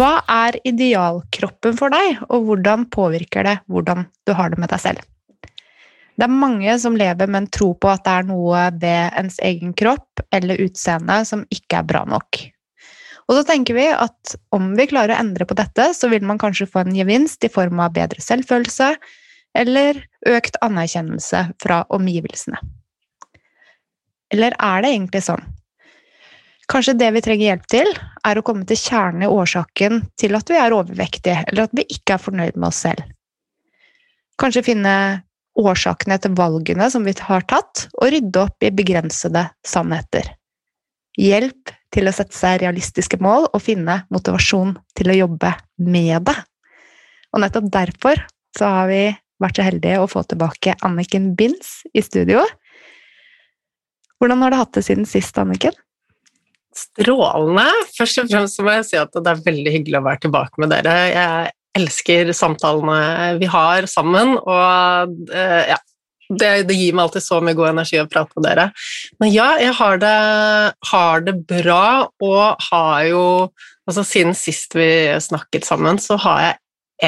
Hva er idealkroppen for deg, og hvordan påvirker det hvordan du har det med deg selv? Det er mange som lever med en tro på at det er noe ved ens egen kropp eller utseende som ikke er bra nok. Og så tenker vi at om vi klarer å endre på dette, så vil man kanskje få en gevinst i form av bedre selvfølelse eller økt anerkjennelse fra omgivelsene. Eller er det egentlig sånn Kanskje det vi trenger hjelp til, er å komme til kjernen i årsaken til at vi er overvektige, eller at vi ikke er fornøyd med oss selv. Kanskje finne årsakene til valgene som vi har tatt, og rydde opp i begrensede sannheter. Hjelp til å sette seg realistiske mål og finne motivasjon til å jobbe med det. Og nettopp derfor så har vi vært så heldige å få tilbake Anniken Binds i studio. Hvordan har du hatt det siden sist, Anniken? Strålende. Først og fremst må jeg si at det er veldig hyggelig å være tilbake med dere. Jeg elsker samtalene vi har sammen, og eh, ja, det, det, gir meg alltid så mye god energi å prate med dere. Men ja, jeg har det, har det bra, og har jo altså Siden sist vi snakket sammen, så har jeg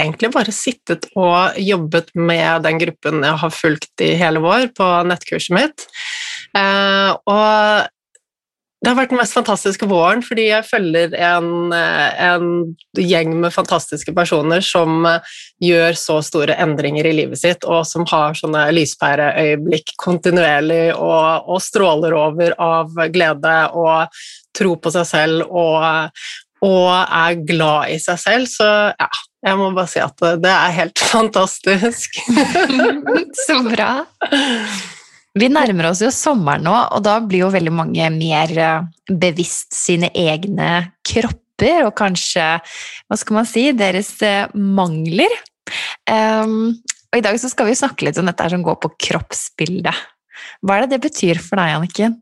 egentlig bare sittet og jobbet med den gruppen jeg har fulgt i hele vår på nettkurset mitt. Eh, og det har vært den mest fantastiske våren fordi jeg følger en, eh, en, gjeng med fantastiske personer som eh, gjør så store endringer i livet sitt, og som har sånne lyspæreøyeblikk kontinuerlig og, og, stråler over av glede og tro på seg selv og, og er glad i seg selv. Så ja, jeg må bare si at det er helt fantastisk. så bra. Vi nærmer oss jo sommeren nå, og da blir jo veldig mange mer eh, bevisst sine egne kropper, og kanskje, hva skal man si, deres eh, mangler. Um, og I dag så skal vi snakke litt om dette som går på kroppsbildet. Hva er det det betyr for deg, Anniken?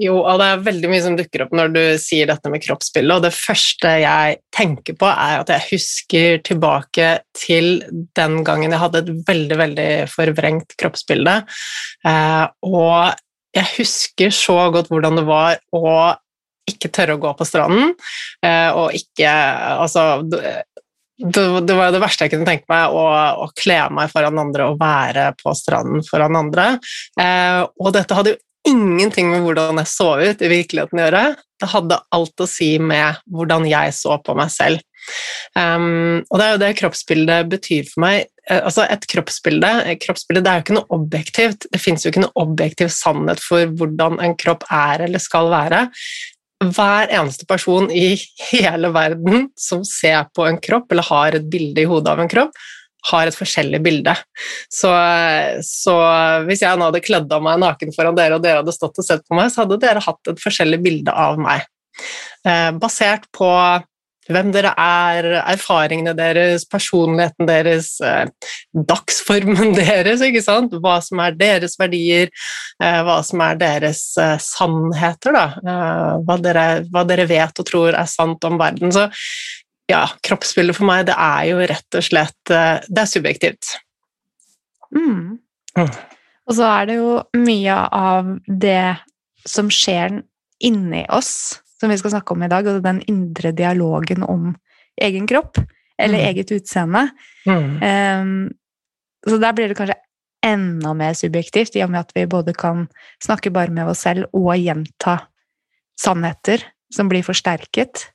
Jo, og det er veldig mye som dukker opp når du sier dette med kroppsbildet, og det første jeg tenker på, er at jeg husker tilbake til den gangen jeg hadde et veldig, veldig forvrengt kroppsbilde. Eh, og jeg husker så godt hvordan det var å ikke tørre å gå på stranden, eh, og ikke Altså det, var det verste jeg kunne tenke meg, å, å, kle meg foran andre og være på stranden foran andre. Eh, og dette hadde jo ingenting med hvordan jeg så ut i virkeligheten å gjøre. Det hadde alt å si med hvordan jeg så på meg selv. Um, og det er jo det kroppsbildet betyr for meg. Eh, altså Et kroppsbilde, kroppsbilde det er jo ikke noe objektivt. Det fins jo ikke noe objektiv sannhet for hvordan en kropp er eller skal være. Hver eneste person i hele verden som ser på en kropp eller har et bilde i hodet av en kropp, har et forskjellig bilde. Så, så, hvis jeg nå hadde kledd av meg naken foran dere, og dere hadde stått og sett på meg, så hadde dere hatt et forskjellig bilde av meg. Eh, basert på hvem dere er, erfaringene deres, personligheten deres, eh, dagsformen deres, ikke sant? hva som er deres verdier, eh, hva som er deres eh, sannheter, da. Eh, hva dere, hva, dere, vet og tror er sant om verden. Så ja, kroppsbildet for meg, det er jo rett og slett eh, Det er subjektivt. Mm. Mm. Og så er det jo mye av det som skjer inni oss, som vi skal snakke om i dag, og den indre dialogen om egen kropp, eller mm. eget utseende. Um, så der blir det kanskje enda mer subjektivt, i og med at vi både kan snakke bare med oss selv og gjenta sannheter som blir forsterket.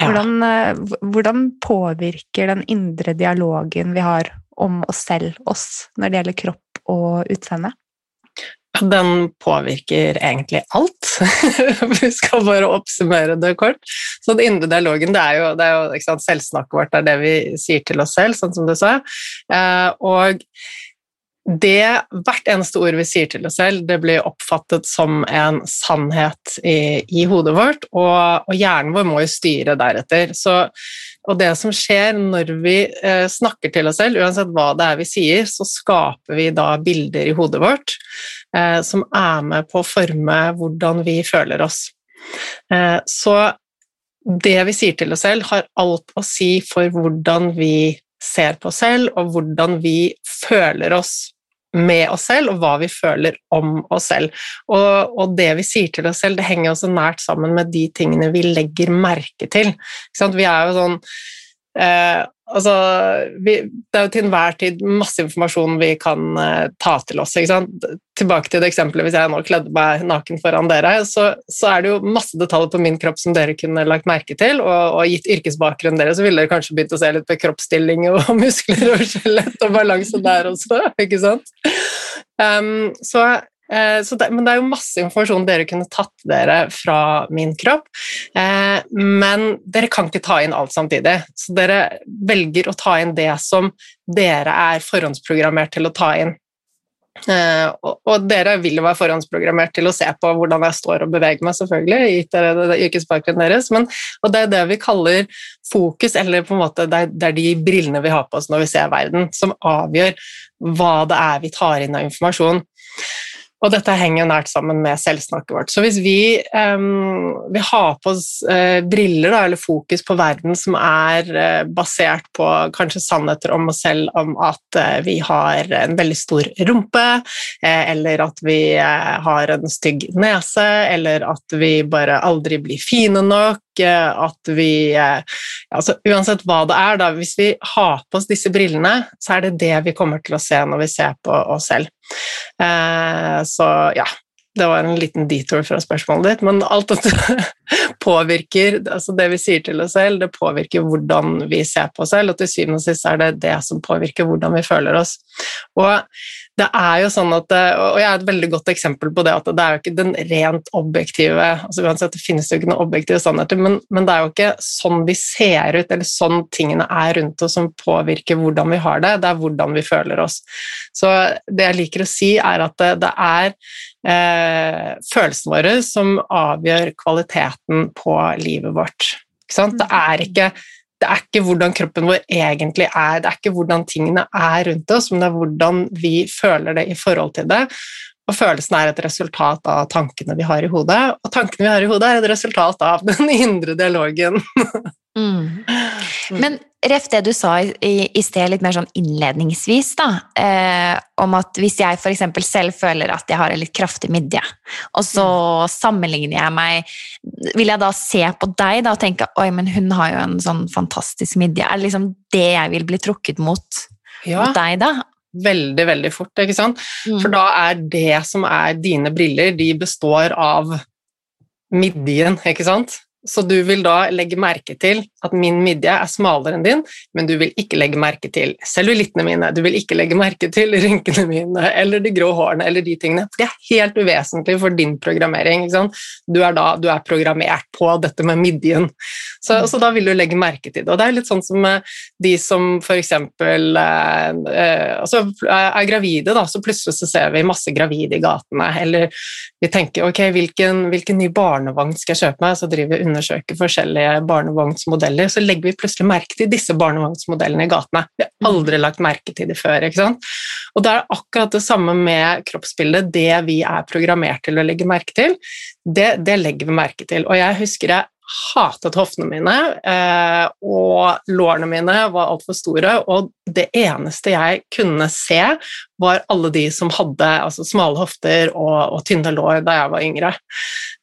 Hvordan, eh, hvordan, påvirker den indre dialogen vi har om oss selv, oss, når det gjelder kropp og utseende? Den påvirker egentlig alt. Vi skal bare oppsummere det kort. Så den indre dialogen, det er jo, det er jo selvsnakket vårt, det er det vi sier til oss selv, sånn som du sa. Eh, og det, hvert eneste ord vi sier til oss selv, det blir oppfattet som en sannhet i, i hodet vårt, og, og, hjernen vår må jo styre deretter. Så, og det som skjer når vi eh, snakker til oss selv, uansett hva det er vi sier, så skaper vi da bilder i hodet vårt eh, som er med på å forme hvordan vi føler oss. Eh, så det vi sier til oss selv, har alt å si for hvordan vi ser på oss selv, og hvordan vi føler oss med oss selv, og hva vi føler om oss selv. Og, og, det vi sier til oss selv, det henger også nært sammen med de tingene vi legger merke til. Vi er jo sånn eh, altså, vi, det er jo til enhver tid masse informasjon vi kan eh, ta til oss. Tilbake til det eksempelet hvis jeg nå kledde meg naken foran dere, så, så, er det jo masse detaljer på min kropp som dere kunne lagt merke til, og, og gitt yrkesbakgrunnen deres, så ville dere kanskje begynt å se litt på kroppsstilling og, og muskler og skjelett og balanse der også, ikke sant? Um, så det, men det er jo masse informasjon dere kunne tatt dere fra min kropp. Eh, men dere kan ikke ta inn alt samtidig, så dere velger å ta inn det som dere er forhåndsprogrammert til å ta inn. Eh, og, dere vil jo være forhåndsprogrammert til å se på hvordan jeg står og beveger meg, selvfølgelig, gitt dere yrkesbakgrunnen deres, men, og det er det vi kaller fokus, eller på en måte det er, det er de brillene vi har på oss når vi ser verden, som avgjør hva det er vi tar inn av informasjon. Og dette henger nært sammen med selvsnakket vårt. Så hvis vi um, vi har på oss uh, briller, da, eller fokus på verden som er uh, basert på kanskje sannheter om oss selv, om at uh, vi har en veldig stor rumpe, eller at vi har en stygg nese, eller at vi bare aldri blir fine nok, at vi altså Uansett hva det er, da, hvis vi har på oss disse brillene, så er det det vi kommer til å se når vi ser på oss selv. Eh, så ja, det var en liten detour fra spørsmålet ditt, men alt dette påvirker altså Det vi sier til oss selv, det påvirker hvordan vi ser på oss selv, og til syvende og sist er det det som påvirker hvordan vi føler oss. Og det er jo sånn at, og jeg er et veldig godt eksempel på det, at det er jo ikke den rent objektive altså uansett, Det finnes jo ikke noen objektive sannheter, men, men, det er jo ikke sånn vi ser ut, eller sånn tingene er rundt oss som påvirker hvordan vi har det, det er hvordan vi føler oss. Så det jeg liker å si, er at det, det er eh, følelsene våre som avgjør kvaliteten på livet vårt. Det er ikke det er ikke hvordan kroppen vår egentlig er, det er ikke hvordan tingene er rundt oss, men det er hvordan vi føler det i forhold til det. Og følelsen er et resultat av tankene vi har i hodet, og tankene vi har i hodet, er et resultat av den indre dialogen. Mm. Men ref det du sa i, i sted, litt mer sånn innledningsvis, da, eh, om at hvis jeg f.eks. selv føler at jeg har en litt kraftig midje, og så mm. sammenligner jeg meg Vil jeg da se på deg da, og tenke oi, men hun har jo en sånn fantastisk midje? Er det liksom det jeg vil bli trukket mot, ja. mot deg da? Veldig, veldig fort, ikke sant? Mm. For da er det som er dine briller, de består av midjen, ikke sant? Så du vil da legge merke til at min midje er smalere enn din, men du vil ikke legge merke til cellulittene mine, du vil ikke legge merke til rynkene mine eller de grå hårene eller de tingene. For det er helt uvesentlig for din programmering. Du er, da, du er programmert på dette med midjen. Så, så, da vil du legge merke til det. Og det er litt sånn som de som f.eks. Eh, eh, altså er gravide, da, så plutselig så ser vi masse gravide i gatene. Eller vi tenker ok, hvilken, hvilken ny barnevogn skal jeg kjøpe meg? Så driver vi undersøker forskjellige barnevognsmodeller, så legger vi plutselig merke til disse barnevognsmodellene i gatene. Vi har aldri lagt merke til dem før. ikke sant? Og det er akkurat det samme med kroppsbildet. Det vi er programmert til å legge merke til, det, det legger vi merke til. Og jeg husker jeg hatet hoftene mine, eh, og lårene mine var altfor store. Og det eneste jeg kunne se, var alle de som hadde altså, smale hofter og, og, tynne lår da jeg var yngre.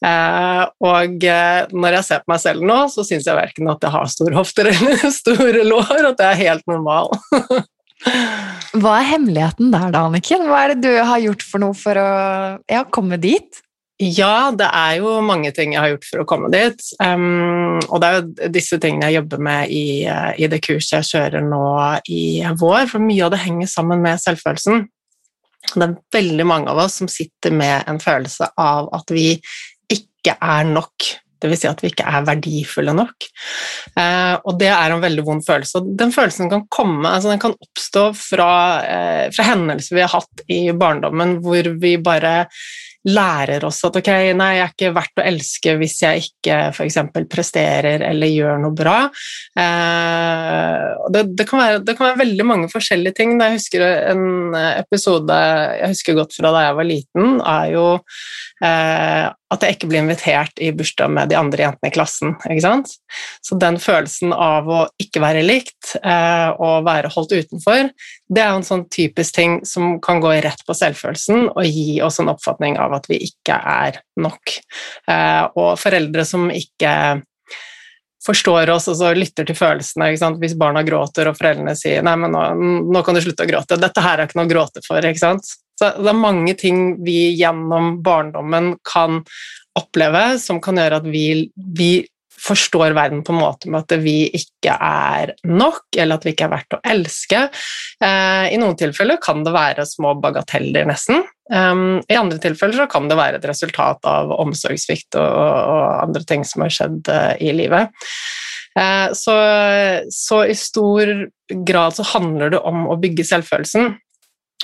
Eh, og eh, når jeg ser på meg selv nå, så syns jeg verken at jeg har store hofter eller store lår, at jeg er helt normal. Hva er hemmeligheten der, da, Anniken? Hva er det du har gjort for noe for å ja, komme dit? Ja, det er jo mange ting jeg har gjort for å komme dit. Um, og det er jo disse tingene jeg jobber med i, uh, i, det kurset jeg kjører nå i vår, for mye av det henger sammen med selvfølelsen. Det er veldig mange av oss som sitter med en følelse av at vi ikke er nok. Dvs. Si at vi ikke er verdifulle nok. Uh, og det er en veldig vond følelse. Og den følelsen kan komme, altså den kan oppstå fra, uh, fra hendelser vi har hatt i barndommen hvor vi bare lærer oss at ok, nei, jeg er ikke verdt å elske hvis jeg ikke f.eks. presterer eller gjør noe bra. Eh, det, det, kan være, det, kan være, veldig mange forskjellige ting. Jeg husker en episode jeg husker godt fra da jeg var liten, er jo eh, at jeg ikke blir invitert i bursdag med de andre jentene i klassen. ikke sant? Så den følelsen av å ikke være likt eh, og være holdt utenfor, det er en sånn typisk ting som kan gå rett på selvfølelsen og gi oss en oppfatning av at vi ikke er nok. Eh, og foreldre som ikke forstår oss og så lytter til følelsene. Hvis barna gråter og foreldrene sier nei, men nå, nå, kan du slutte å gråte, dette her er ikke noe å gråte for. ikke sant? Så det er mange ting vi gjennom barndommen kan oppleve som kan gjøre at vi, vi forstår verden på en måte med at vi ikke er nok, eller at vi ikke er verdt å elske. Eh, I noen tilfeller kan det være små bagateller, nesten. Um, I andre tilfeller kan det være et resultat av omsorgssvikt og, og, andre ting som har skjedd uh, i livet. Eh, så, så, i stor grad så handler det om å bygge selvfølelsen.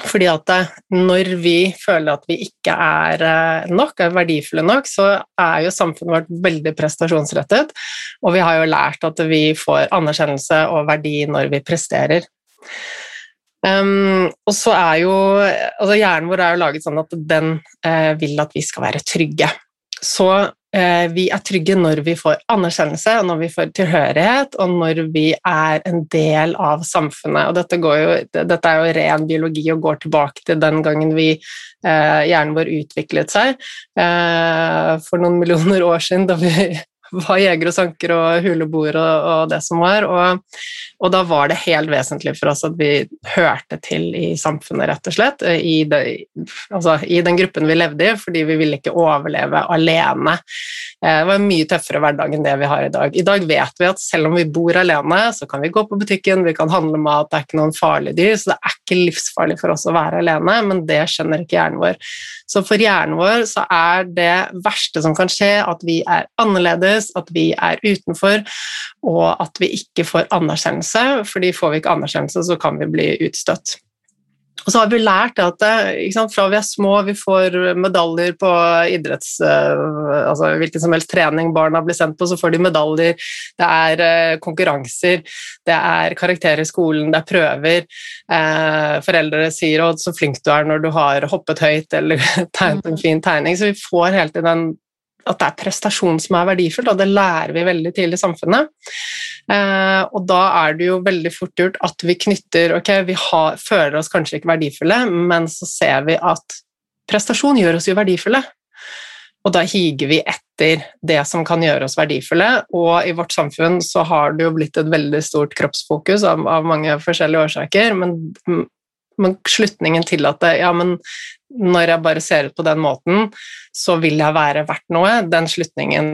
Fordi at når vi føler at vi ikke er eh, nok, er verdifulle nok, så er jo samfunnet vårt veldig prestasjonsrettet, og vi har jo lært at vi får anerkjennelse og verdi når vi presterer. Um, og så er jo altså Hjernen vår er jo laget sånn at den uh, vil at vi skal være trygge. Så Eh, vi er trygge når vi får anerkjennelse, og når vi får tilhørighet, og når vi er en del av samfunnet. Og dette, jo, dette er jo ren biologi og går tilbake til den gangen vi, eh, hjernen vår utviklet seg eh, for noen millioner år siden, da vi var jegere og sanker og huleboere og, og, det som var. Og, og, da var det helt vesentlig for oss at vi hørte til i samfunnet, rett og slett. I, det, altså, i den gruppen vi levde i, fordi vi ville ikke overleve alene. Eh, det var en mye tøffere hverdag enn det vi har i dag. I dag vet vi at selv om vi bor alene, så kan vi gå på butikken, vi kan handle mat, det er ikke noen farlige dyr, så det er ikke livsfarlig for oss å være alene, men det skjønner ikke hjernen vår. Så for hjernen vår så er det verste som kan skje, at vi er annerledes, at vi er utenfor, og at vi ikke får anerkjennelse, fordi får vi ikke anerkjennelse, så kan vi bli utstøtt. Og så har vi lært at sant, fra vi er små, vi får medaljer på idretts... Altså hvilken som helst trening barna blir sendt på, så får de medaljer. Det er konkurranser, det er karakterer i skolen, det er prøver. Foreldre sier 'Å, så flink du er når du har hoppet høyt' eller tegnet en fin tegning. Så vi får helt i den at det er prestasjon som er verdifullt, og det lærer vi veldig tidlig i samfunnet. Eh, og da er det jo veldig fort gjort at vi knytter Ok, vi har, føler oss kanskje ikke verdifulle, men så ser vi at prestasjon gjør oss jo verdifulle. Og da higer vi etter det som kan gjøre oss verdifulle. Og i vårt samfunn så har det jo blitt et veldig stort kroppsfokus av, av mange forskjellige årsaker, men men slutningen til at det, ja, men når jeg bare ser ut på den måten, så vil jeg være verdt noe. Den,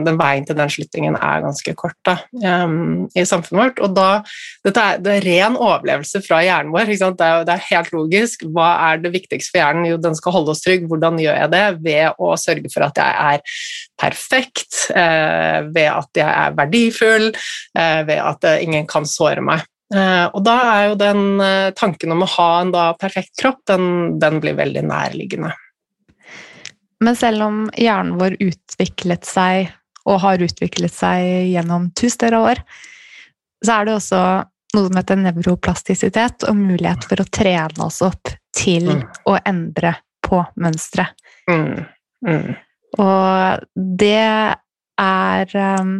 den veien til den slutningen er ganske kort da, um, i samfunnet vårt. Og da, dette er, det er ren overlevelse fra hjernen vår. Det er, det, er, helt logisk. Hva er det viktigste for hjernen? Jo, den skal holde oss trygg. Hvordan gjør jeg det? Ved å sørge for at jeg er perfekt, eh, ved at jeg er verdifull, eh, ved at eh, ingen kan såre meg. Eh, og da er jo den eh, tanken om å ha en da perfekt kropp, den, den blir veldig nærliggende. Men selv om hjernen vår utviklet seg, og har utviklet seg gjennom tusener av år, så er det også noe som heter nevroplastisitet, og mulighet for å trene oss opp til mm. å endre på mønstre. Mm. Mm. Og det er um,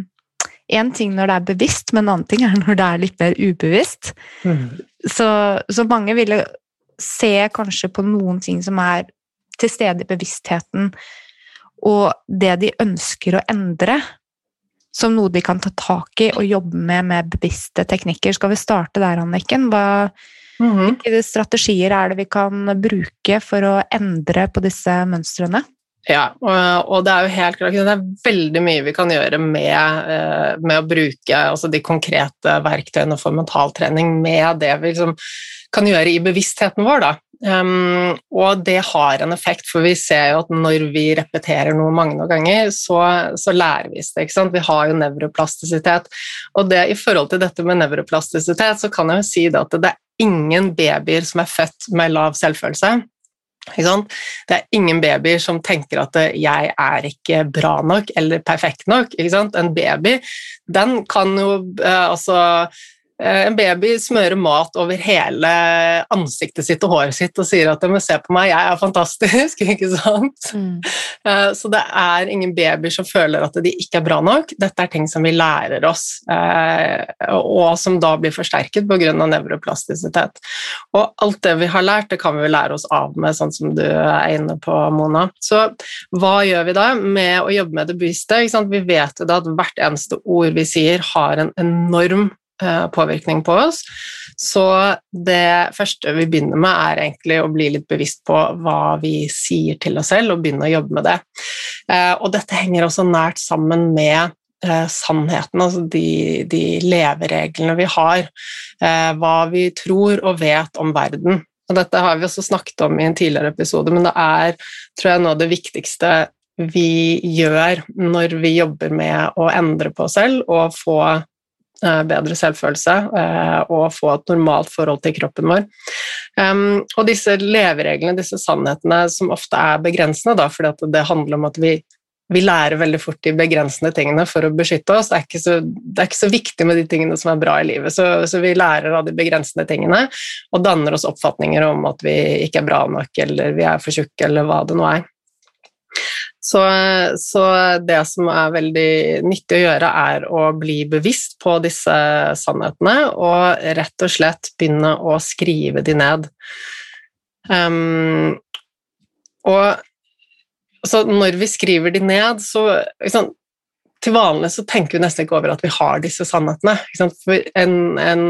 én ting når det er bevisst, men en annen ting er når det er litt mer ubevisst. Mm. Så, så, mange ville se kanskje på noen ting som er til stede i bevisstheten, og det de ønsker å endre, som noe de kan ta tak i og jobbe med med bevisste teknikker. Skal vi starte der, Anniken? Hva, mm -hmm. Hvilke strategier er det vi kan bruke for å endre på disse mønstrene? Ja, og det er jo helt klart det er veldig mye vi kan gjøre med, eh, med å bruke altså de konkrete verktøyene for mentaltrening med det vi liksom kan gjøre i bevisstheten vår. Da. Um, og det har en effekt, for vi ser jo at når vi repeterer noe mange noen ganger, så, så lærer vi det. ikke sant? Vi har jo nevroplastisitet. Og det, i forhold til dette med nevroplastisitet, så kan jeg jo si det at det er ingen babyer som er født med lav selvfølelse. Det er ingen babyer som tenker at 'jeg er ikke bra nok' eller 'perfekt nok'. En baby den kan jo eh, altså Eh, en baby smører mat over hele ansiktet sitt og håret sitt og sier at 'se på meg, jeg er fantastisk'. ikke sant? Mm. Eh, så det er ingen babyer som føler at de ikke er bra nok. Dette er ting som vi lærer oss, eh, og som da blir forsterket pga. nevroplastisitet. Og alt det vi har lært, det kan vi lære oss av med, sånn som du er inne på, Mona. Så hva gjør vi da med å jobbe med det bevisste? Vi vet jo da at hvert eneste ord vi sier, har en enorm Eh, påvirkning på oss. Så det første vi begynner med, er egentlig å bli litt bevisst på hva vi sier til oss selv, og begynne å jobbe med det. Eh, og dette henger også nært sammen med eh, sannheten, altså de, de levereglene vi har. Hva vi tror og vet om verden. Og dette har vi også snakket om i en tidligere episode, men det er tror jeg, noe av det viktigste vi gjør når vi jobber med å endre på oss selv og få Eh, bedre selvfølelse eh, og få et normalt forhold til kroppen vår. og disse levereglene, disse sannhetene som ofte er begrensende, da, fordi det handler om at vi, vi lærer veldig fort de begrensende tingene for å beskytte oss. Det er ikke så, er ikke så viktig med de tingene som er bra i livet, så, så, vi lærer av de begrensende tingene og danner oss oppfatninger om at vi ikke er bra nok, eller vi er for tjukke, eller hva det nå er. Så, så, det som er veldig nyttig å gjøre, er å bli bevisst på disse sannhetene og rett og slett begynne å skrive de ned. Um, og så når vi skriver de ned, så liksom, til vanlig så tenker vi nesten ikke over at vi har disse sannhetene. En, en,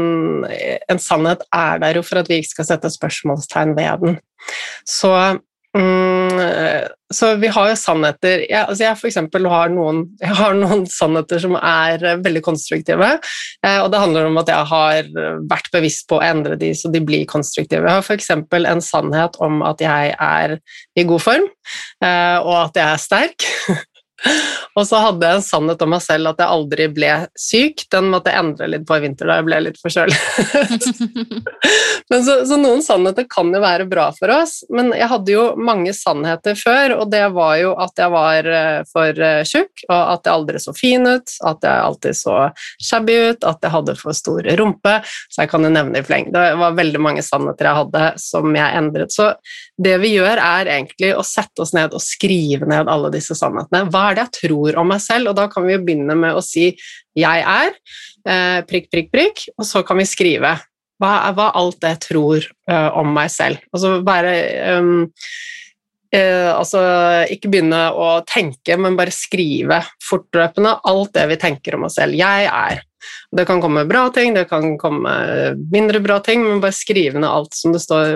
en, sannhet er der jo for at vi ikke skal sette spørsmålstegn ved den. Så Mm, så vi har jo sannheter Jeg, altså jeg for har noen, har noen sannheter som er eh, veldig konstruktive. Eh, og det handler om at jeg har vært bevisst på å endre de så de blir konstruktive. Jeg har f.eks. en sannhet om at jeg er i god form, eh, og at jeg er sterk. Og så hadde jeg en sannhet om meg selv at jeg aldri ble syk. Den måtte jeg endre litt på i vinter da jeg ble litt forkjølet. men så, så, noen sannheter kan jo være bra for oss. Men jeg hadde jo mange sannheter før, og det var jo at jeg var eh, for eh, tjukk, og at jeg aldri så fin ut, at jeg alltid så shabby ut, at jeg hadde for stor rumpe. Så jeg kan jo nevne i fleng. Det var veldig mange sannheter jeg hadde som jeg endret. Så det vi gjør, er egentlig å sette oss ned og skrive ned alle disse sannhetene. Hva er det jeg tror om meg selv? Og da kan vi jo begynne med å si 'jeg er', eh, prikk, prikk, prikk, og så kan vi skrive. Hva er hva alt det jeg tror uh, om meg selv? Altså bare um, uh, altså ikke begynne å tenke, men bare skrive fortløpende alt det vi tenker om oss selv. Jeg er. Det kan komme bra ting, det kan komme mindre bra ting, men bare skrive ned alt som det står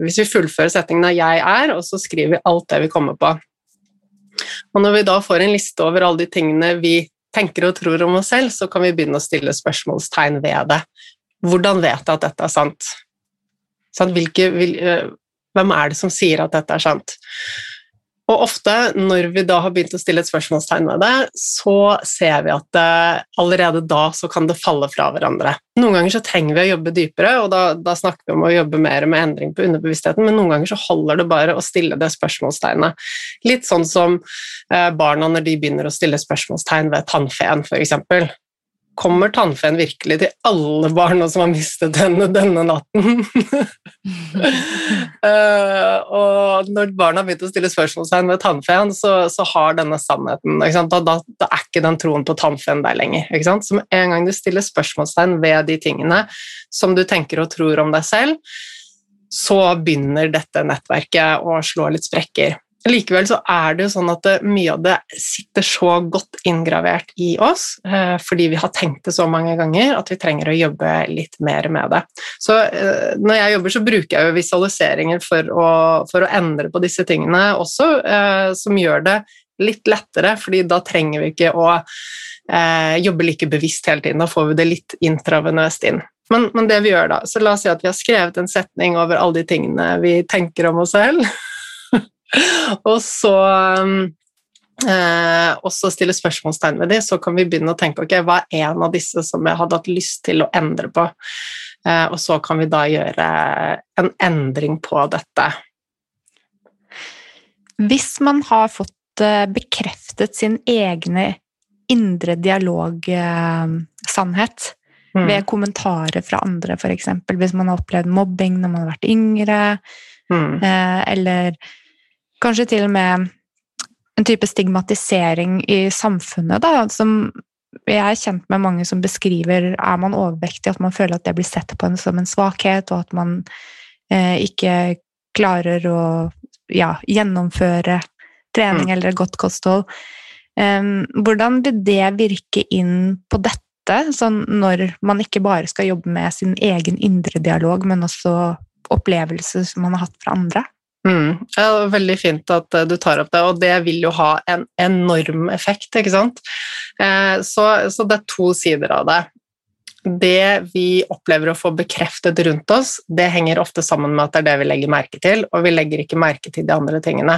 Hvis vi fullfører setningen av 'jeg er', og så skriver vi alt det vi kommer på, og når vi da får en liste over alle de tingene vi tenker og tror om oss selv, så kan vi begynne å stille spørsmålstegn ved det. Hvordan vet jeg at dette er sant? Hvilke, vil, øh, hvem er det som sier at dette er sant? Og ofte når vi da har begynt å stille et spørsmålstegn ved det, så ser vi at det, allerede da så kan det falle fra hverandre. Noen ganger så trenger vi å jobbe dypere, og da, da, snakker vi om å jobbe mer med endring på underbevisstheten, men noen ganger så holder det bare å stille det spørsmålstegnet. Litt sånn som uh, barna når de begynner å stille spørsmålstegn ved tannfeen, f.eks kommer tannfeen virkelig til alle barna som har mistet henne denne natten? uh, og når barna har begynt å stille spørsmålstegn ved tannfeen, så, så, har denne sannheten da, da, da, er ikke den troen på tannfeen der lenger. Så med en gang du stiller spørsmålstegn ved de tingene som du tenker og tror om deg selv, så begynner dette nettverket å slå litt sprekker. Likevel så er det jo sånn at mye av det sitter så godt inngravert i oss eh, fordi vi har tenkt det så mange ganger at vi trenger å jobbe litt mer med det. Så eh, når jeg jobber, så bruker jeg jo visualiseringer for å, for å endre på disse tingene også, eh, som gjør det litt lettere, fordi da trenger vi ikke å eh, jobbe like bevisst hele tiden. Da får vi det litt intravenøst inn. Men, men, det vi gjør da, så la oss si at vi har skrevet en setning over alle de tingene vi tenker om oss selv. og så eh, også stille spørsmålstegn ved dem, så kan vi begynne å tenke ok, hva er en av disse som jeg hadde hatt lyst til å endre på? Eh, og så kan vi da gjøre en endring på dette. Hvis man har fått eh, bekreftet sin egne indre dialog-sannhet eh, mm. ved kommentarer fra andre, f.eks. Hvis man har opplevd mobbing når man har vært yngre, mm. Eh, eller kanskje til og med en type stigmatisering i samfunnet, da, som jeg er kjent med mange som beskriver er man overvektig, at man føler at det blir sett på en, som en svakhet, og at man eh, ikke klarer å ja, gjennomføre trening mm. eller godt kosthold. Um, hvordan vil det virke inn på dette, sånn når man ikke bare skal jobbe med sin egen indre dialog, men også opplevelser som man har hatt fra andre? Mm. Ja, veldig fint at eh, du tar opp det, og det vil jo ha en enorm effekt. ikke sant? Eh, så, så det er to sider av det det vi opplever å få bekreftet rundt oss, det henger ofte sammen med at det er det vi legger merke til, og vi legger ikke merke til de andre tingene.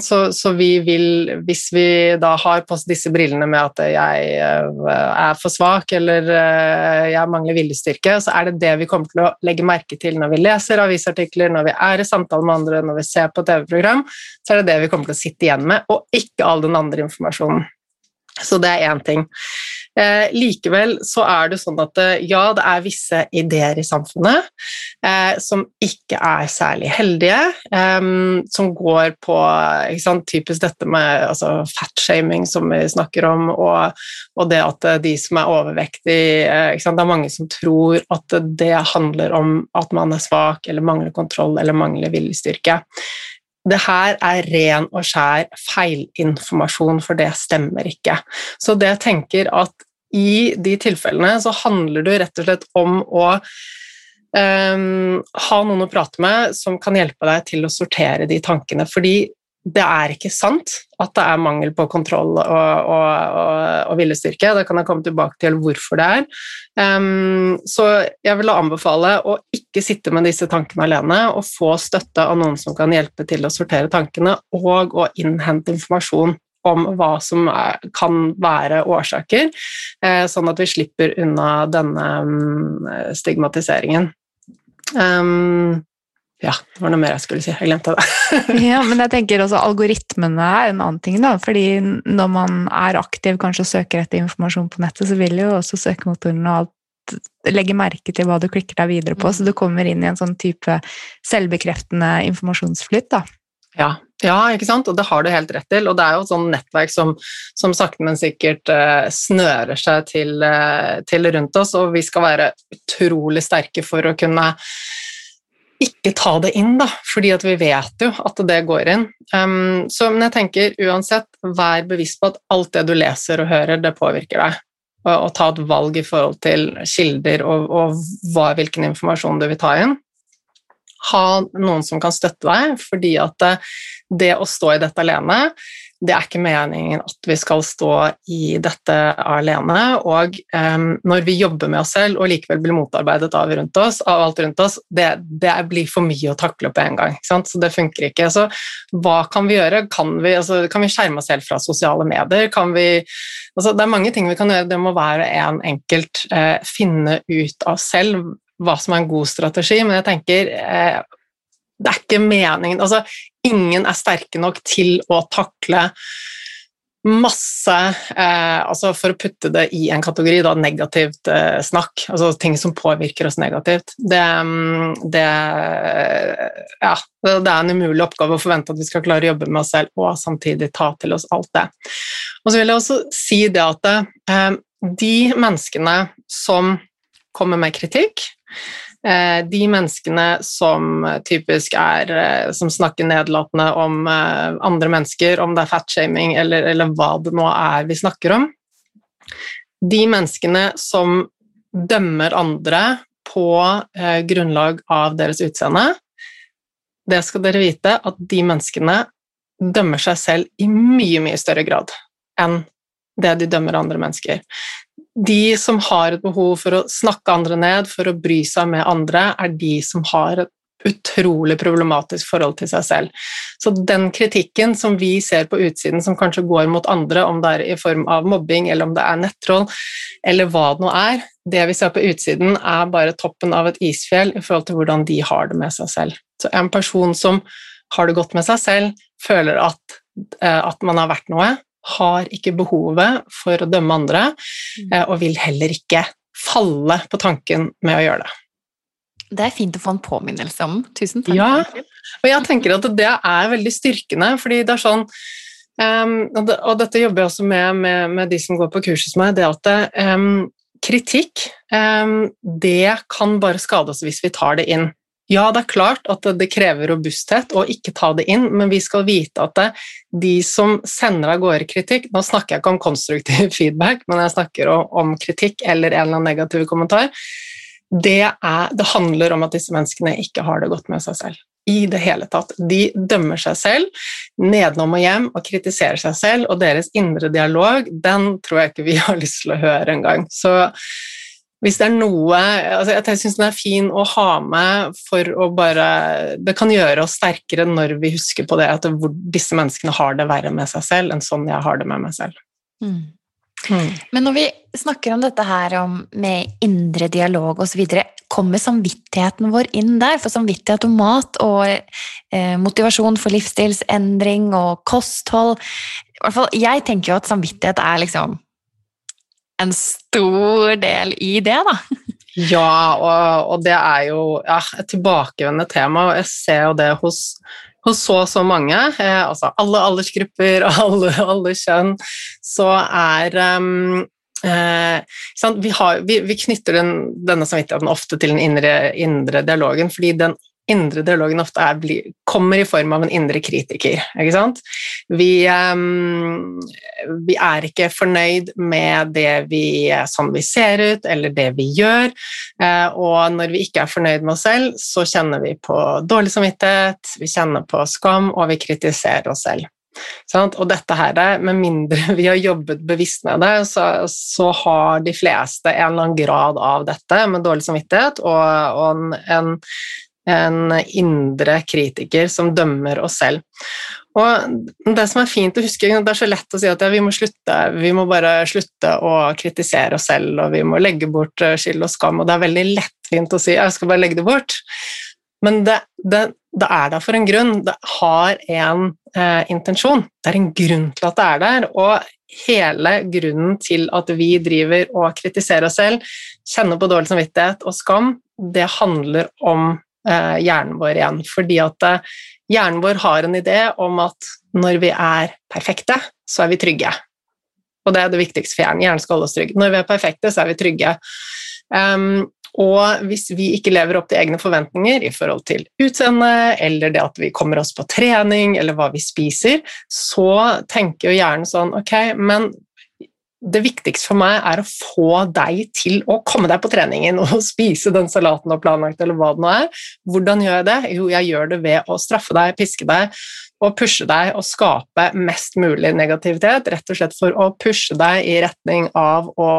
Så, så, vi vil, hvis vi da har på oss disse brillene med at jeg eh, er for svak eller eh, jeg mangler viljestyrke, så er det det vi kommer til å legge merke til når vi leser avisartikler, når vi er i samtale med andre, når vi ser på TV-program, så er det det vi kommer til å sitte igjen med, og ikke all den andre informasjonen. Så det er én ting. Eh, likevel så er det sånn at eh, ja, det er visse ideer i samfunnet eh, som ikke er særlig heldige, eh, som går på sant, typisk dette med altså, fatshaming som vi snakker om, og, og, det at eh, de som er overvektige eh, Det er mange som tror at det handler om at man er svak eller mangler kontroll eller mangler viljestyrke det her er ren og skjær feilinformasjon, for det stemmer ikke. Så det jeg tenker at i de tilfellene så handler det rett og slett om å um, ha noen å prate med som kan hjelpe deg til å sortere de tankene. Fordi det er ikke sant at det er mangel på kontroll og, og, og, og viljestyrke. Da kan jeg komme tilbake til hvorfor det er. Um, så jeg vil anbefale å ikke sitte med disse tankene alene, og få støtte av noen som kan hjelpe til å sortere tankene, og å innhente informasjon om hva som er, kan være årsaker, eh, sånn at vi slipper unna denne um, stigmatiseringen. Um, ja, det var noe mer jeg skulle si. Jeg glemte det. ja, men jeg tenker også Algoritmene er en annen ting. da, fordi Når man er aktiv kanskje søker etter informasjon på nettet, så vil jo også søkemotorene og alt legge merke til hva du klikker deg videre på, så du kommer inn i en sånn type selvbekreftende informasjonsflytt. da. Ja, ja, ikke sant? og det har du helt rett til. Og det er jo et sånn nettverk som, som sakte, men sikkert eh, snører seg til, eh, til, rundt oss, og vi skal være utrolig sterke for å kunne ikke ta det inn, da, fordi vi vet jo at det går inn. Um, så, men jeg tenker uansett, vær bevisst på at alt det du leser og hører, det påvirker deg. Og, og ta et valg i forhold til kilder og, og hva, hvilken informasjon du vil ta inn. Ha noen som kan støtte deg, fordi at det, det å stå i dette alene det er ikke meningen at vi skal stå i dette alene. Og um, når vi jobber med oss selv og likevel blir motarbeidet av, oss, av alt rundt oss, det, det, blir for mye å takle på en gang. Så det funker ikke. Så hva kan vi gjøre? Kan vi, altså, kan vi skjerme oss selv fra sosiale medier? Vi, altså, det er mange ting vi kan gjøre. Det må være en enkelt eh, finne ut av selv hva som er en god strategi, men jeg tenker eh, det er ikke meningen altså, Ingen er sterke nok til å takle masse eh, altså For å putte det i en kategori, da, negativt eh, snakk, altså ting som påvirker oss negativt, det, mm, det, ja, det, er en umulig oppgave å forvente at vi skal klare å jobbe med oss selv og samtidig ta til oss alt det. Og så vil jeg også si det at eh, de menneskene som kommer med kritikk, de menneskene som typisk er eh, Som snakker nedlatende om eh, andre mennesker, om det er fatshaming eller, eller hva det nå er vi snakker om. De menneskene som dømmer andre på grunnlag av deres utseende, det skal dere vite at de menneskene dømmer seg selv i mye, mye større grad enn det de dømmer andre mennesker de som har et behov for å snakke andre ned, for å bry seg med andre, er de som har et utrolig problematisk forhold til seg selv. Så den kritikken som vi ser på utsiden som kanskje går mot andre, om det er i form av mobbing eller om det er nettroll, eller hva det nå er, det vi ser på utsiden, er bare toppen av et isfjell i forhold til hvordan de har det med seg selv. Så en person som har det godt med seg selv, føler at, eh, at man har vært noe, har ikke behovet for å dømme andre, mm. eh, og vil heller ikke falle på tanken med å gjøre det. Det er fint å få en påminnelse om. Tusen takk. Ja, og jeg tenker at det er veldig styrkende, fordi det er sånn um, og, dette jobber jeg også med, med, med, de som går på kurset hos meg, det at um, kritikk um, det kan bare skade oss hvis vi tar det inn. Ja, det er klart at det krever robusthet å ikke ta det inn, men vi skal vite at det, de som sender av gårde kritikk Nå snakker jeg ikke om konstruktiv feedback, men jeg snakker om kritikk eller en eller annen negativ kommentar. Det, er, det handler om at disse menneskene ikke har det godt med seg selv i det hele tatt. De dømmer seg selv nedenom og hjem og kritiserer seg selv, og deres indre dialog, den tror jeg ikke vi har lyst til å høre engang. Så hvis det er noe altså Jeg syns den er fin å ha med for å bare Det kan gjøre oss sterkere når vi husker på det at hvor disse menneskene har det verre med seg selv enn sånn jeg har det med meg selv. Mm. Mm. Men når vi snakker om dette her om med indre dialog osv., kommer samvittigheten vår inn der? For samvittighet om mat og eh, motivasjon for livsstilsendring og kosthold i hvert fall, Jeg tenker jo at samvittighet er liksom en stor del i det, da. Ja, og, og det er jo ja, et tilbakevendende tema, og jeg ser jo det hos, hos så og så mange, eh, altså alle aldersgrupper og alle, alle kjønn, så er um, Eh, vi, har, vi, vi, knytter den, denne samvittigheten ofte til den indre, indre, dialogen, fordi den indre dialogen ofte er, kommer i form av en indre kritiker. Ikke sant? Vi, um, vi, er ikke fornøyd med det vi, sånn vi ser ut, eller det vi gjør. Uh, og når vi ikke er fornøyd med oss selv, så kjenner vi på dårlig samvittighet, vi kjenner på skam, og vi kritiserer oss selv. Sånn? Og dette her, med mindre vi har jobbet bevisst med det, så, så, har de fleste en eller annen grad av dette med dårlig samvittighet og, og en, en en indre kritiker som dømmer oss selv. Og det som er fint å huske, det er så lett å si at ja, vi må slutte, vi må bare slutte å kritisere oss selv, og vi må legge bort eh, skyld og skam, og det er veldig lettvint å si jeg skal bare legge det bort. Men det, det, det er der for en grunn. Det har en eh, intensjon. Det er en grunn til at det er der. Og hele grunnen til at vi driver og kritiserer oss selv, kjenner på dårlig samvittighet og skam, det handler om hjernen vår igjen. Fordi at eh, hjernen vår har en idé om at når vi er perfekte, så er vi trygge. Og det er det viktigste for hjernen. Hjernen skal holde oss trygge. Når vi er perfekte, så er vi trygge. Um, og hvis vi ikke lever opp til egne forventninger i forhold til utseende, eller det at vi kommer oss på trening, eller hva vi spiser, så tenker jo hjernen sånn Ok, men det viktigste for meg er å få deg til å komme deg på treningen og spise den salaten og planlagt, eller hva det nå er. Hvordan gjør jeg det? Jo, jeg gjør det ved å straffe deg, piske deg, å pushe deg og skape mest mulig negativitet, rett og slett for å pushe deg i retning av å,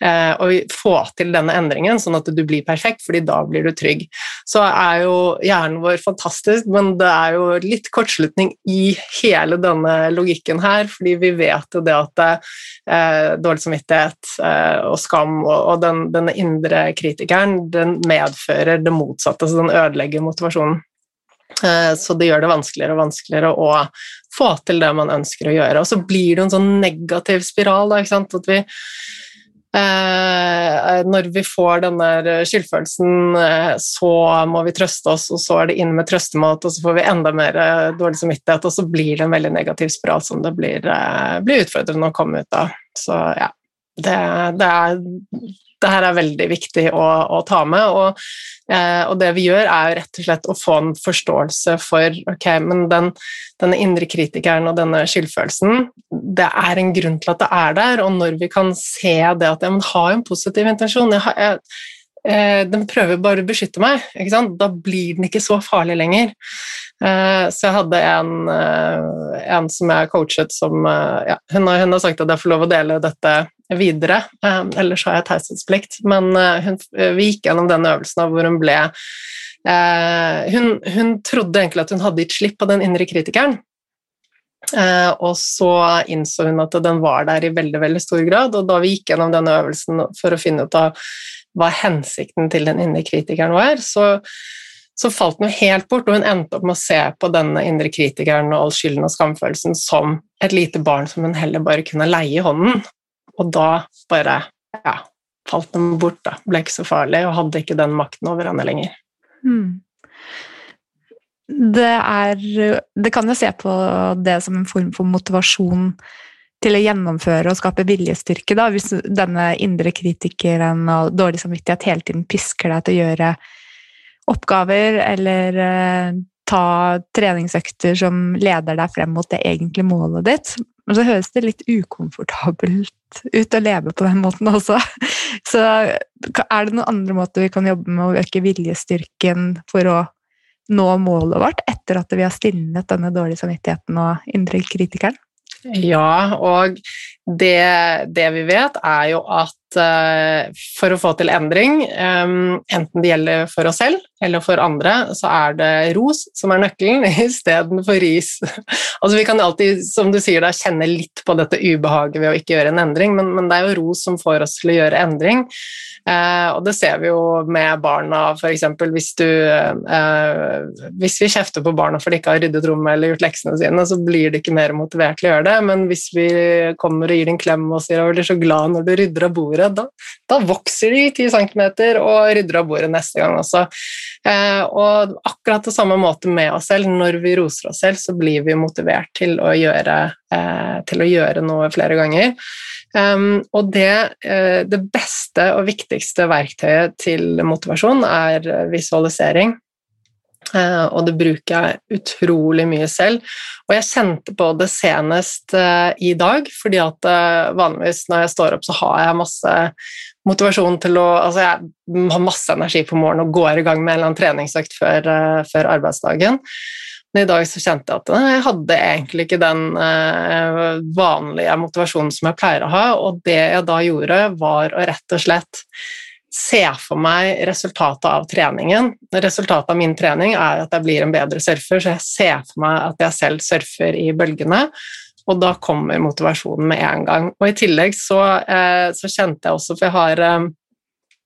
eh, å, få til denne endringen, sånn at du blir perfekt, fordi da blir du trygg. Så er jo hjernen vår fantastisk, men det er jo litt kortslutning i hele denne logikken her, fordi vi vet jo det at eh, dårlig samvittighet eh, og skam og, og den, denne indre kritikeren, den medfører det motsatte, så den ødelegger motivasjonen. Eh, så det gjør det vanskeligere og vanskeligere å få til det man ønsker å gjøre. Og så blir det en sånn negativ spiral. Da, At vi, eh, når vi får den der skyldfølelsen, eh, så må vi trøste oss, og så er det inn med trøstemat, og så får vi enda mer eh, dårlig samvittighet, og så blir det en veldig negativ spiral som det blir, blir utfordrende å komme ut av. Så ja, det, det er det her er veldig viktig å, å ta med. Og, eh, og, det vi gjør, er rett og slett å få en forståelse for ok, men den, denne indre kritikeren og denne skyldfølelsen, det er en grunn til at det er der, og når vi kan se det at ja, men har en positiv intensjon jeg, jeg, eh, Den prøver bare å beskytte meg, da blir den ikke så farlig lenger. Eh, så jeg hadde en, eh, en som jeg coachet som eh, ja, hun, har, hun har sagt at jeg får lov å dele dette videre, ellers har jeg taushetsplikt. Men hun, vi gikk gjennom den øvelsen hvor hun ble hun, hun, trodde egentlig at hun hadde gitt slipp på den indre kritikeren. Og så innså hun at den var der i veldig veldig stor grad, og da vi gikk gjennom denne øvelsen for å finne ut av hva hensikten til den indre kritikeren var, så så falt jo helt bort, og hun endte opp med å se på denne indre kritikeren og all skylden og skamfølelsen som et lite barn som hun heller bare kunne leie i hånden. Og da bare ja, falt den bort, da. Ble ikke så farlig og hadde ikke den makten over henne lenger. Mm. Det er Det kan jo se på det som en form for motivasjon til å gjennomføre og skape viljestyrke, da, hvis denne indre kritikeren og dårlig samvittighet hele tiden pisker deg til å gjøre oppgaver eller eh, ta treningsøkter som leder deg frem mot det egentlige målet ditt. Men så høres det litt ukomfortabelt ut å leve på den måten også. Så er det noen andre måter vi kan jobbe med å øke viljestyrken for å nå målet vårt etter at vi har stilnet denne dårlige samvittigheten og indre kritikeren? Ja, og det, det, vi vet, er jo at for å få til endring, um, enten det gjelder for oss selv eller for andre, så er det ros som er nøkkelen istedenfor ris. altså Vi kan alltid, som du sier, da, kjenne litt på dette ubehaget ved å ikke gjøre en endring, men, men det er jo ros som får oss til å gjøre endring. Eh, og det ser vi jo med barna, f.eks. Hvis, du, uh, hvis vi kjefter på barna for de ikke har ryddet rommet eller gjort leksene sine, så blir de ikke mer motivert til å gjøre det, men hvis vi kommer og gir dem en klem og sier de er så glad når du rydder av bordet, da, da vokser de 10 cm og rydder av bordet neste gang også. Eh, og akkurat på samme måte med oss selv, når vi roser oss selv, så blir vi motivert til å gjøre, til å gjøre noe flere ganger. Um, og det, uh, det, beste og viktigste verktøyet til motivasjon er visualisering. Uh, og det bruker jeg utrolig mye selv. Og jeg kjente på det senest uh, i dag, fordi at vanligvis når jeg står opp, så har jeg masse motivasjon til å Altså jeg har masse energi på morgenen og går i gang med en eller annen treningsøkt før, før arbeidsdagen. Men i dag så kjente jeg at jeg hadde egentlig ikke den eh, vanlige motivasjonen som jeg pleier å ha, og det jeg da gjorde, var å rett og slett se for meg resultatet av treningen. Resultatet av min trening er at jeg blir en bedre surfer, så jeg ser for meg at jeg selv surfer i bølgene. Og da kommer motivasjonen med en gang. Og i tillegg så, eh, så kjente jeg også, for jeg har, eh,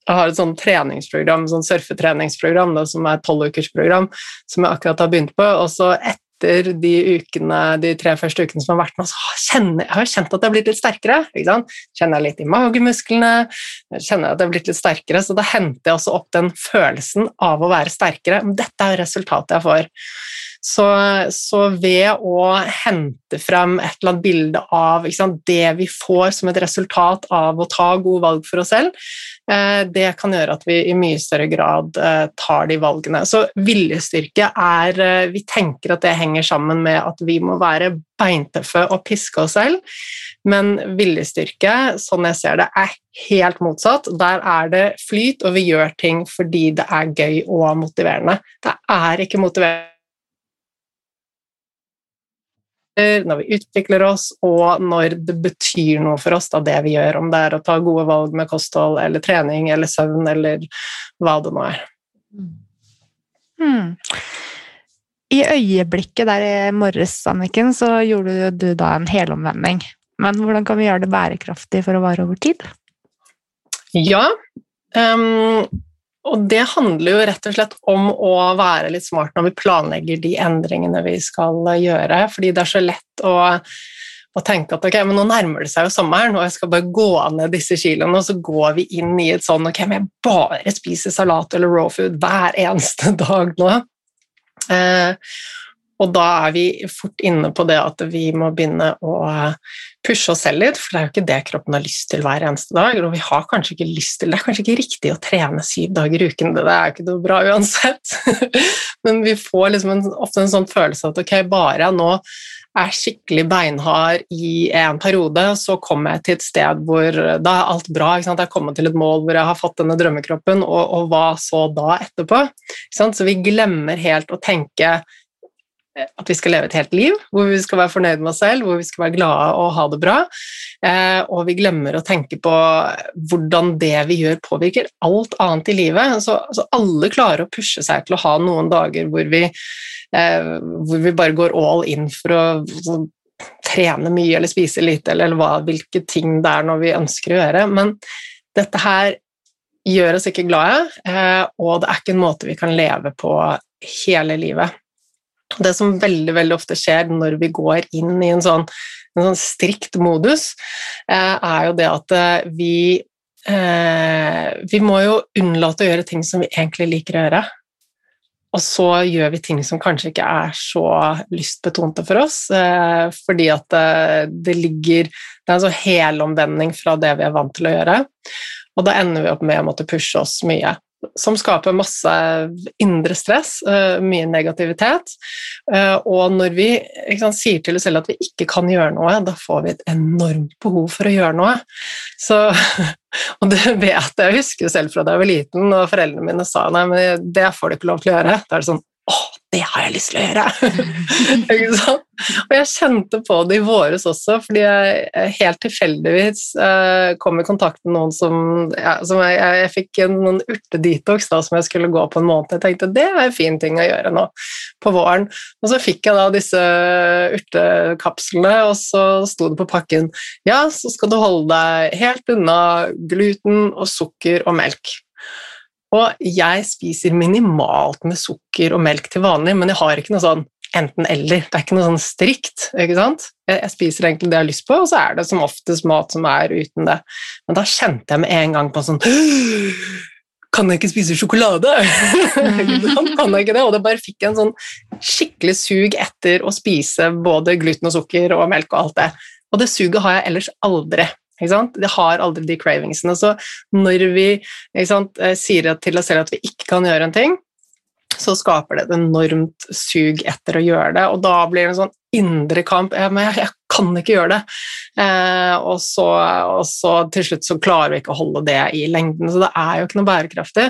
jeg har et sånn treningsprogram, sånn surfetreningsprogram da, som er et tolvukersprogram, som jeg akkurat har begynt på. Og så etter etter de ukene, de tre første ukene som har vært nå, så kjenner, jeg har jeg kjent at jeg har blitt litt sterkere. Kjenner jeg litt i magemusklene, kjenner jeg at jeg har blitt litt sterkere, så da henter jeg også opp den følelsen av å være sterkere. Dette er resultatet jeg får. Så, så, ved å hente frem et eller annet bilde av sant, det vi får som et resultat av å ta gode valg for oss selv, eh, det kan gjøre at vi i mye større grad eh, tar de valgene. Så viljestyrke er eh, Vi tenker at det henger sammen med at vi må være beintøffe og piske oss selv, men viljestyrke, sånn jeg ser det, er helt motsatt. Der er det flyt, og vi gjør ting fordi det er gøy og motiverende. Det er ikke motiverende når vi utvikler oss, og når det betyr noe for oss, da, det vi gjør, om det er å ta gode valg med kosthold eller trening eller søvn eller hva det nå er. Hmm. I øyeblikket der i morges, Anniken, så gjorde du da en helomvending. Men hvordan kan vi gjøre det bærekraftig for å vare over tid? Ja, um, og det handler jo rett og slett om å være litt smart når vi planlegger de endringene vi skal gjøre, fordi det er så lett å, å tenke at ok, men nå nærmer det seg jo sommeren, og jeg skal bare gå ned disse kiloene, og så går vi inn i et sånn ok, men jeg bare spiser salat eller raw food hver eneste dag nå. Eh, og da er vi fort inne på det at vi må begynne å pushe oss selv litt, for det er jo ikke det kroppen har lyst til hver eneste dag. Og vi har kanskje ikke lyst til Det er kanskje ikke riktig å trene syv dager i uken, det er ikke noe bra uansett. Men vi får liksom en, ofte en sånn følelse at ok, bare jeg nå er skikkelig beinhard i en periode, så kommer jeg til et sted hvor da er alt bra. Jeg har kommet til et mål hvor jeg har fått denne drømmekroppen, og, og hva så da etterpå? Så vi glemmer helt å tenke at vi skal leve et helt liv, hvor vi skal være fornøyd med oss selv, hvor vi skal være glade og ha det bra. Eh, og vi glemmer å tenke på hvordan det vi gjør, påvirker alt annet i livet. Så, så alle klarer å pushe seg til å ha noen dager hvor vi, eh, hvor vi bare går all in for å så, trene mye eller spise lite, eller, eller hva, hvilke ting det er når vi ønsker å gjøre. Men dette her gjør oss ikke glade, eh, og det er ikke en måte vi kan leve på hele livet. Det som veldig, veldig ofte skjer når vi går inn i en sånn, en sånn strikt modus, eh, er jo det at eh, vi eh, Vi må jo unnlate å gjøre ting som vi egentlig liker å gjøre. Og så gjør vi ting som kanskje ikke er så lystbetonte for oss, fordi at det ligger Det er en sånn helomvending fra det vi er vant til å gjøre. Og da ender vi opp med å måtte pushe oss mye som skaper masse indre stress, uh, mye negativitet. Uh, og når vi sant, sier til oss selv at vi ikke kan gjøre noe, da får vi et enormt behov for å gjøre noe. Så, og det vet jeg, jeg husker selv fra da jeg var liten, og foreldrene mine sa nei, men det får du ikke lov til å gjøre. Da er det sånn å, det har jeg lyst til å gjøre! og jeg kjente på det i våres også, fordi jeg helt tilfeldigvis eh, kom i kontakt med noen som, ja, som jeg, jeg, jeg, fikk en, noen urtedetox da, som jeg skulle gå på en måned. Jeg tenkte det er en fin ting å gjøre nå på våren. Og så fikk jeg da disse urtekapslene, og så sto det på pakken ja, så skal du holde deg helt unna gluten og sukker og melk. Og jeg spiser minimalt med sukker og melk til vanlig, men jeg har ikke noe sånn enten-eller. Det er ikke noe sånn strikt. ikke sant? Jeg, spiser egentlig det jeg har lyst på, og så er det som oftest mat som er uten det. Men da kjente jeg med en gang på sånn Kan jeg ikke spise sjokolade? kan jeg ikke det? Og det bare fikk en sånn skikkelig sug etter å spise både gluten og sukker og melk og alt det. Og det suget har jeg ellers aldri. Det har aldri de cravingsene. Så når vi sant, eh, sier til oss selv at vi ikke kan gjøre en ting, så skaper det et enormt sug etter å gjøre det, og da blir det en sånn indre kamp. Jeg, jeg, kan ikke gjøre det. Eh, og, så, og, så, til slutt så klarer vi ikke å holde det i lengden. Så det er jo ikke noe bærekraftig.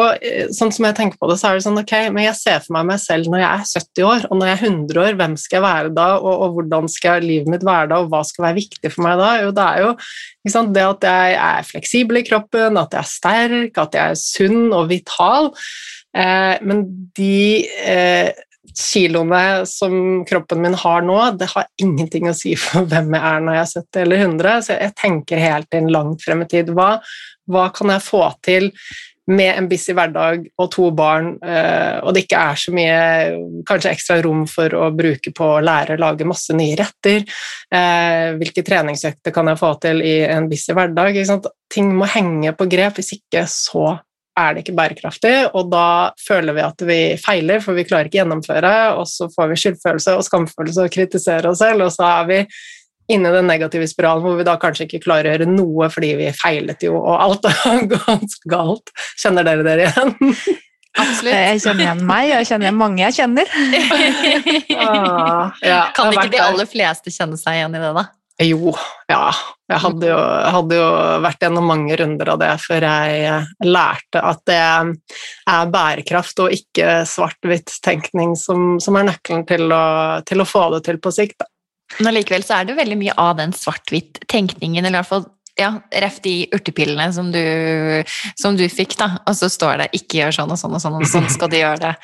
Og eh, sånn som jeg tenker på det, så er det sånn ok, men jeg ser for meg meg selv når jeg er 70 år, og når jeg er 100 år, hvem skal jeg være da, og, og hvordan skal livet mitt være da, og hva skal være viktig for meg da? Jo, det er jo det at jeg er fleksibel i kroppen, at jeg er sterk, at jeg er sunn og vital. Eh, men de eh, kiloene som kroppen min har nå, det har ingenting å si for hvem jeg er når jeg er 70 eller 100, så jeg tenker helt inn langt frem i tid. Hva, hva kan jeg få til med en busy hverdag og to barn, eh, og det ikke er så mye kanskje ekstra rom for å bruke på å lære å lage masse nye retter? Eh, hvilke treningsøkter kan jeg få til i en busy hverdag? Ting må henge på grep, hvis ikke så er det ikke bærekraftig, og da føler vi at vi feiler, for vi klarer ikke gjennomføre, og så får vi skyldfølelse og skamfølelse og kritiserer oss selv, og så er vi inne i den negative spiralen hvor vi da kanskje ikke klarer å gjøre noe fordi vi feilet jo, og alt er ganske galt. Kjenner dere dere igjen? Absolutt. Jeg kjenner igjen meg, og jeg kjenner igjen mange jeg kjenner. ah, ja, kan ikke de aller fleste kjenne seg igjen i det, da? Jo, ja. Jeg hadde jo, hadde jo, vært gjennom mange runder av det før jeg lærte at det er bærekraft og ikke svart-hvitt-tenkning som, som, er nøkkelen til å, til å, få det til på sikt. Men likevel så er det veldig mye av den svart-hvitt-tenkningen, eller i hvert fall ja, ref de urtepillene som du, som du, fikk, da. Og så står det 'ikke gjør sånn og sånn og sånn, og sånn skal du gjøre det'.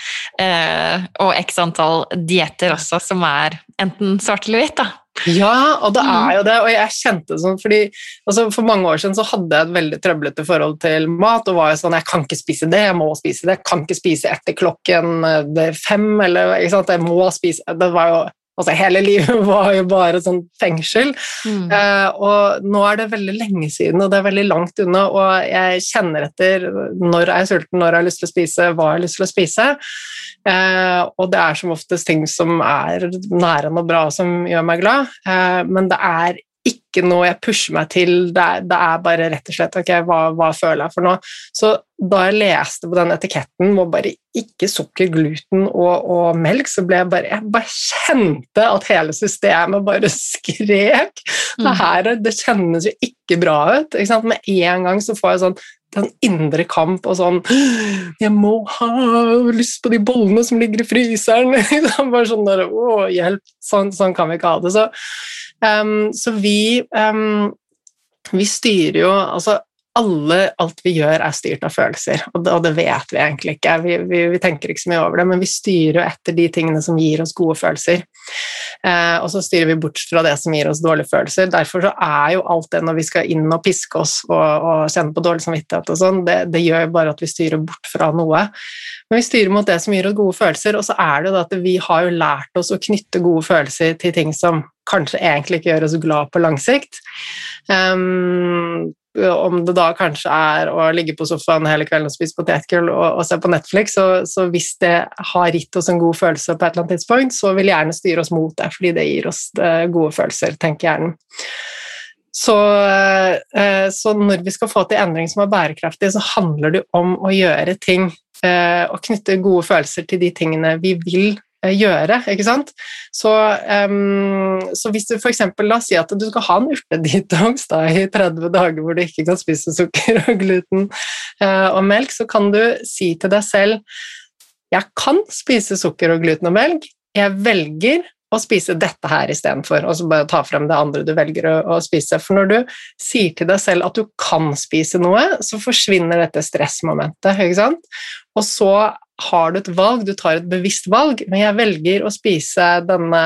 Eh, og x antall dietter også, som er enten svart eller hvitt, da. Ja, og det er mm. jo det. Og jeg kjente det sånn fordi altså For mange år siden så hadde jeg et veldig trøblete forhold til mat. og var jo sånn, Jeg kan ikke spise det, jeg må spise det. Jeg kan ikke spise etter klokken eh, fem. eller ikke sant, Jeg må spise Det var jo Altså, hele livet var jo bare sånn fengsel. Mm. Uh, og nå er det veldig lenge siden, og det er veldig langt unna, og jeg kjenner etter når jeg er sulten, når jeg har lyst til å spise, hva jeg har lyst til å spise. Uh, og det er som oftest ting som er nære og bra, som gjør meg glad, uh, men det er ikke noe jeg pusher meg til, det er, det er bare rett og slett ok, hva, hva, føler jeg for noe? Så da jeg leste på den etiketten hvor bare ikke sukker, gluten og, og, melk, så ble jeg bare Jeg bare kjente at hele systemet bare skrek. Mm. Det her det kjennes jo ikke bra ut. Ikke Med en gang så får jeg sånn den indre kamp og sånn 'Jeg må ha lyst på de bollene som ligger i fryseren.' Bare sånn der, å, hjelp, sånn, sånn, kan vi ikke ha det. Så, um, så vi, um, vi styrer jo altså alle, alt vi gjør, er styrt av følelser, og det, og det vet vi egentlig ikke. Vi, vi, vi, tenker ikke så mye over det, men vi styrer etter de tingene som gir oss gode følelser. Eh, og så styrer vi bort fra det som gir oss dårlige følelser. Derfor er jo alt det når vi skal inn og piske oss og, og kjenne på dårlig samvittighet og sånn, det, det gjør bare at vi styrer bort fra noe. Men vi styrer mot det som gir oss gode følelser, og så er det jo da at vi har jo lært oss å knytte gode følelser til ting som kanskje egentlig ikke gjør oss glad på lang sikt. Um, om det da kanskje er å ligge på sofaen hele kvelden og spise potetgull og, og, se på Netflix, så, så, hvis det har gitt oss en god følelse på et eller annet tidspunkt, så vil hjernen styre oss mot det, fordi det gir oss eh, gode følelser, tenker hjernen. Så, eh, så, når vi skal få til endring som er bærekraftig, så handler det om å gjøre ting eh, og knytte gode følelser til de tingene vi vil gjøre. ikke sant? Så, um, så hvis du f.eks. la oss si at du skal ha en urtedetox da, i 30 dager hvor du ikke kan spise sukker og gluten uh, og melk, så kan du si til deg selv jeg kan spise sukker og gluten og melk, jeg velger å spise dette her istedenfor, og så bare ta frem det andre du velger å, å, spise. For når du sier til deg selv at du kan spise noe, så forsvinner dette stressmomentet. ikke sant? Og så har du et valg, du tar et bevisst valg, men jeg velger å spise denne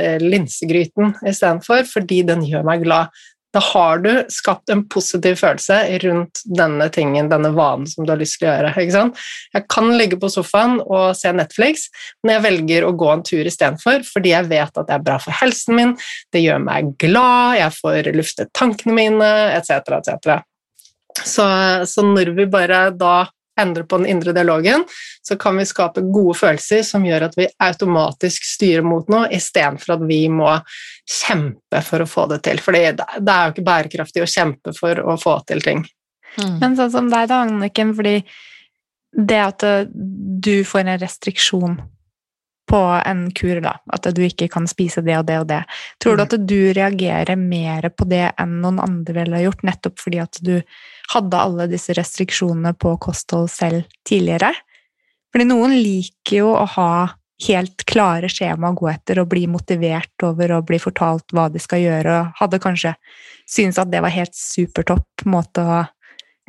eh, linsegryten istedenfor fordi den gjør meg glad. Da har du skapt en positiv følelse rundt denne tingen, denne vanen som du har lyst til å gjøre. Jeg kan ligge på sofaen og se Netflix, men jeg velger å gå en tur istedenfor fordi jeg vet at det er bra for helsen min, det gjør meg glad, jeg får luftet tankene mine, etc., etc. Så, så når vi bare da endre på den indre dialogen, så kan vi skape gode følelser som gjør at vi automatisk styrer mot noe, istedenfor at vi må kjempe for å få det til. For det er jo ikke bærekraftig å kjempe for å få til ting. Mm. Men sånn som deg, da, Anniken, fordi det at du får en restriksjon på en kur, da, at du ikke kan spise det og det og det. Tror du Mm. at du reagerer mer på det enn noen andre ville gjort, nettopp fordi at du hadde alle disse restriksjonene på kosthold selv tidligere? Fordi noen liker jo å ha helt klare skjema å gå etter og bli motivert over å bli fortalt hva de skal gjøre, og hadde kanskje syntes at det var helt supertopp måte å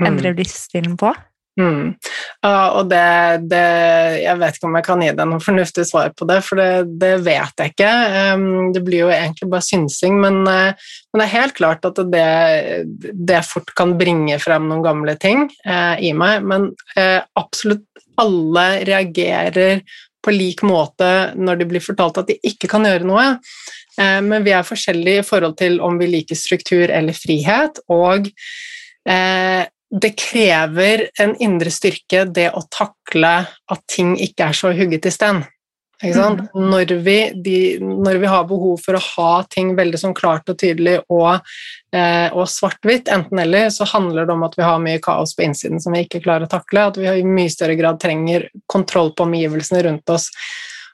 endre livsstilen på. Mm. Og det, det Jeg vet ikke om jeg kan gi deg noe fornuftig svar på det, for det, det vet jeg ikke. Det blir jo egentlig bare synsing, men, uh, men det er helt klart at det, det fort kan bringe frem noen gamle ting uh, i meg. Men uh, absolutt alle reagerer på lik måte når de blir fortalt at de ikke kan gjøre noe. Eh, Men vi er forskjellige i forhold til om vi liker struktur eller frihet, og eh, det krever en indre styrke, det å takle at ting ikke er så hugget i sten. Sant? Når, vi, de, når vi har behov for å ha ting veldig sånn klart og tydelig og, eh, og svart-hvitt, enten-eller, så handler det om at vi har mye kaos på innsiden som vi ikke klarer å takle, at vi i mye større grad trenger kontroll på omgivelsene rundt oss.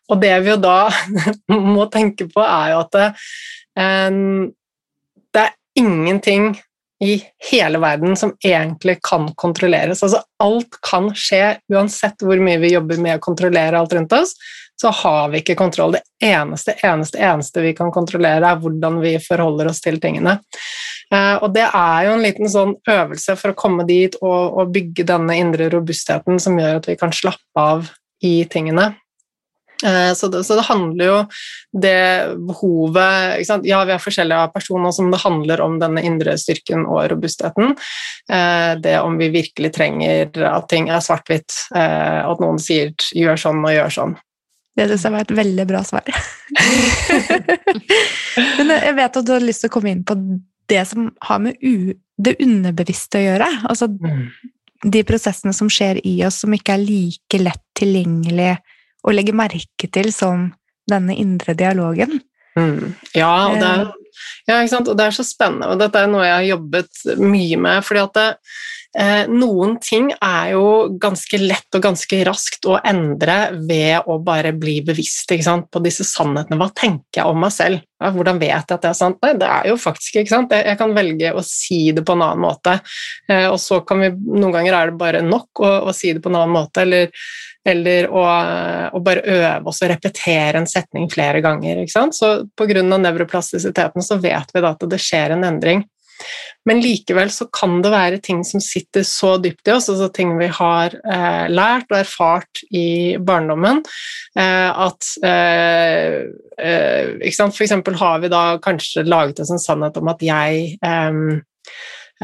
Og det vi jo da må tenke på, er jo at eh, det er ingenting i hele verden som egentlig kan kontrolleres. Altså alt kan skje uansett hvor mye vi jobber med å kontrollere alt rundt oss, så har vi ikke kontroll. Det eneste, eneste, eneste vi kan kontrollere, er hvordan vi forholder oss til tingene. Eh, og det er jo en liten sånn øvelse for å komme dit og, og bygge denne indre robustheten som gjør at vi kan slappe av i tingene. Eh, Så det, så det handler jo det behovet? Ja, vi er forskjellige personer som det handler om denne indre styrken og robustheten. Eh, Det om vi virkelig trenger at ting er svart-hvitt, eh, at noen sier 'gjør sånn' og 'gjør sånn'. Det synes jeg var et veldig bra svar. Men jeg vet at du har lyst til å komme inn på det som har med det underbevisste å gjøre. Altså de prosessene som skjer i oss som ikke er like lett tilgjengelig å legge merke til som denne indre dialogen. Mm. Ja, og det, er, ja, ikke sant? og det er så spennende, og dette er noe jeg har jobbet mye med. fordi at det, eh, noen ting er jo ganske lett og ganske raskt å endre ved å bare bli bevisst på disse sannhetene. Hva tenker jeg om meg selv? Hvordan vet jeg at det er sant? Nei, det er jo faktisk ikke sant. Jeg kan velge å si det på en annen måte, eh, og så kan vi Noen ganger er det bare nok å, å si det på en annen måte, eller eller å, å, bare øve oss og repetere en setning flere ganger. Ikke sant? Så Pga. nevroplastisiteten så vet vi da at det skjer en endring. Men likevel så kan det være ting som sitter så dypt i oss, altså ting vi har eh, lært og erfart i barndommen, eh, at eh, ikke sant? For eksempel har vi da kanskje laget oss en sannhet om at jeg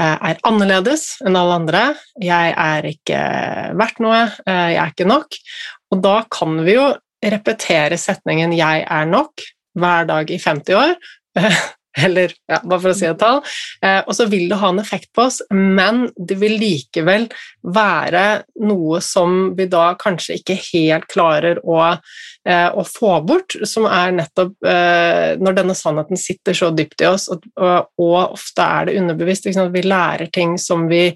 er annerledes enn alle andre. Jeg er ikke verdt noe, jeg er ikke nok. Og da kan vi jo repetere setningen 'jeg er nok' hver dag i 50 år. Eller ja, bare for å si et tall. og så vil det ha en effekt på oss, men det vil likevel være noe som vi da kanskje ikke helt klarer å, å få bort, som er nettopp når denne sannheten sitter så dypt i oss, og, og ofte er det underbevisst. Vi lærer ting som vi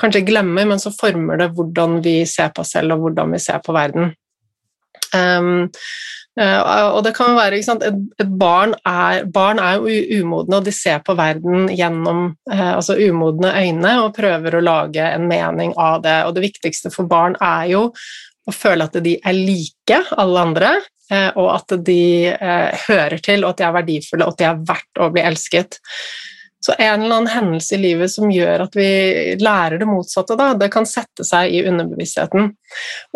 kanskje glemmer, men så former det hvordan vi ser på oss selv, og hvordan vi ser på verden. Um, og det kan være, sant, et, barn, er, barn er jo umodne, og de ser på verden gjennom uh, altså umodne øyne og prøver å lage en mening av det. Og det viktigste for barn er jo å føle at de er like alle andre, uh, og at de hører til, og at de er verdifulle, og at de er verdt å bli elsket. Så en eller annen hendelse i livet som gjør at vi lærer det motsatte, da, det kan sette seg i underbevisstheten.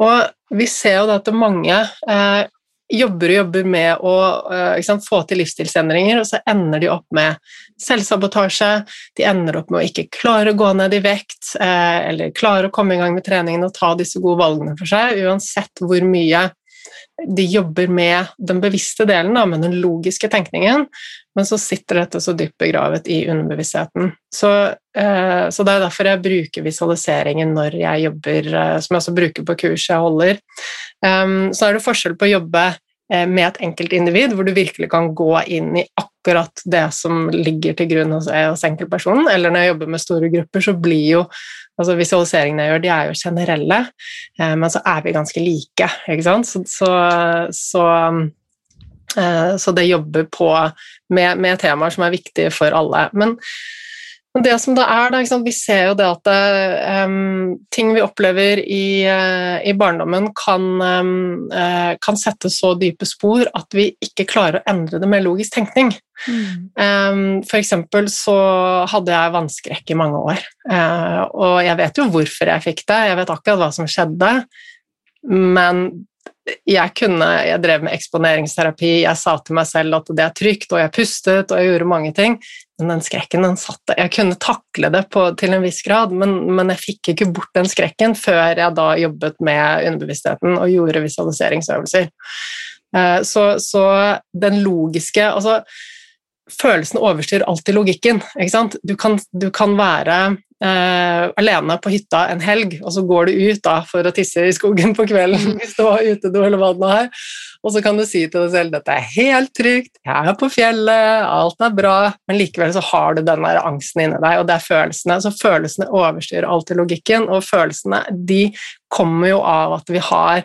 Og vi ser jo at mange jobber og jobber med å sant, få til livsstilsendringer, og så ender de opp med selvsabotasje, de ender opp med å ikke klare å gå ned i vekt, eh, eller klare å komme i gang med treningen og ta disse gode valgene for seg, uansett hvor mye de jobber med den bevisste delen, da, med den logiske tenkningen, men så sitter dette så dypt begravet i underbevisstheten. Så, eh, så, det er derfor jeg bruker visualiseringen når jeg jobber, eh, som jeg også bruker på kurs jeg holder. Um, så er det forskjell på å jobbe eh, med et enkeltindivid, hvor du virkelig kan gå inn i akkurat det som ligger til grunn hos, hos enkeltpersonen. Eller når jeg jobber med store grupper, så blir jo altså Visualiseringene jeg gjør, de er jo generelle, eh, men så er vi ganske like, ikke sant. Så, så, så, eh, så det jobber på med, med, temaer som er viktige for alle. Men men det som det er, da, Vi ser jo det at um, ting vi opplever i, uh, i barndommen, kan, um, uh, kan, sette så dype spor at vi ikke klarer å endre det med logisk tenkning. Mm. Um, for eksempel så hadde jeg vannskrekk i mange år, uh, og jeg vet jo hvorfor jeg fikk det, jeg vet akkurat hva som skjedde, men jeg, kunne, jeg drev med eksponeringsterapi, jeg sa til meg selv at det er trygt, og jeg pustet og jeg gjorde mange ting, men den skrekken den satt. Jeg kunne takle det på, til en viss grad, men, men, jeg fikk ikke bort den skrekken før jeg da jobbet med underbevisstheten og gjorde visualiseringsøvelser. Eh, så, så den logiske altså Følelsen overstyrer alltid logikken. Du kan, du kan være eh, alene på hytta en helg, og så går du ut da for å tisse i skogen på kvelden hvis du har utedo eller hva det nå er, og så kan du si til deg selv dette er helt trygt, jeg er på fjellet, alt er bra, men likevel så har du den der angsten inni deg, og det er følelsene. Så følelsene overstyrer alltid logikken, og følelsene de kommer jo av at vi har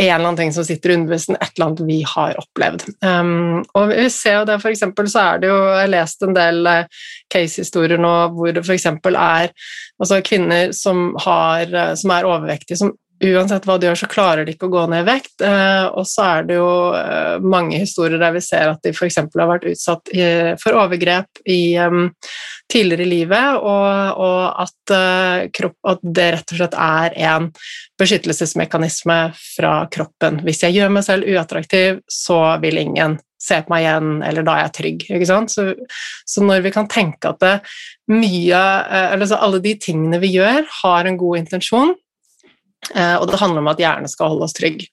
en eller annen ting som sitter underbevisstheten, et eller annet vi har opplevd. Um, og vi ser jo det, for eksempel, så er det jo Jeg har lest en del uh, case-historier nå hvor det f.eks. er altså kvinner som, har, uh, som er overvektige, som uansett hva de gjør, så klarer de ikke å gå ned i vekt. Eh, og så er det jo eh, mange historier der vi ser at de f.eks. har vært utsatt for overgrep i, tidligere i livet, og, og at, eh, kropp, at, det rett og slett er en beskyttelsesmekanisme fra kroppen. Hvis jeg gjør meg selv uattraktiv, så vil ingen se på meg igjen, eller da er jeg trygg. Så, så, når vi kan tenke at mye, altså alle de tingene vi gjør, har en god intensjon, Eh, og det handler om at hjernen skal holde oss trygg.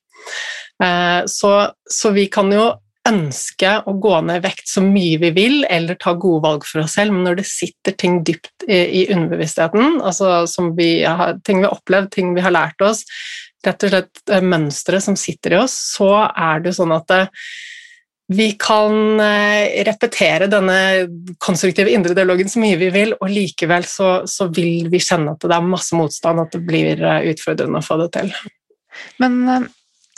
Eh, så, så, vi kan jo ønske å gå ned i vekt så mye vi vil, eller ta gode valg for oss selv, men når det sitter ting dypt i, i underbevisstheten, altså vi har, ting vi har opplevd, ting vi har lært oss, rett og slett eh, mønstre som sitter i oss, så er det jo sånn at det, vi kan eh, repetere denne konstruktive indre dialogen så mye vi vil, og likevel så, så, vil vi kjenne at det er masse motstand, at det blir eh, utfordrende å få det til. Men eh,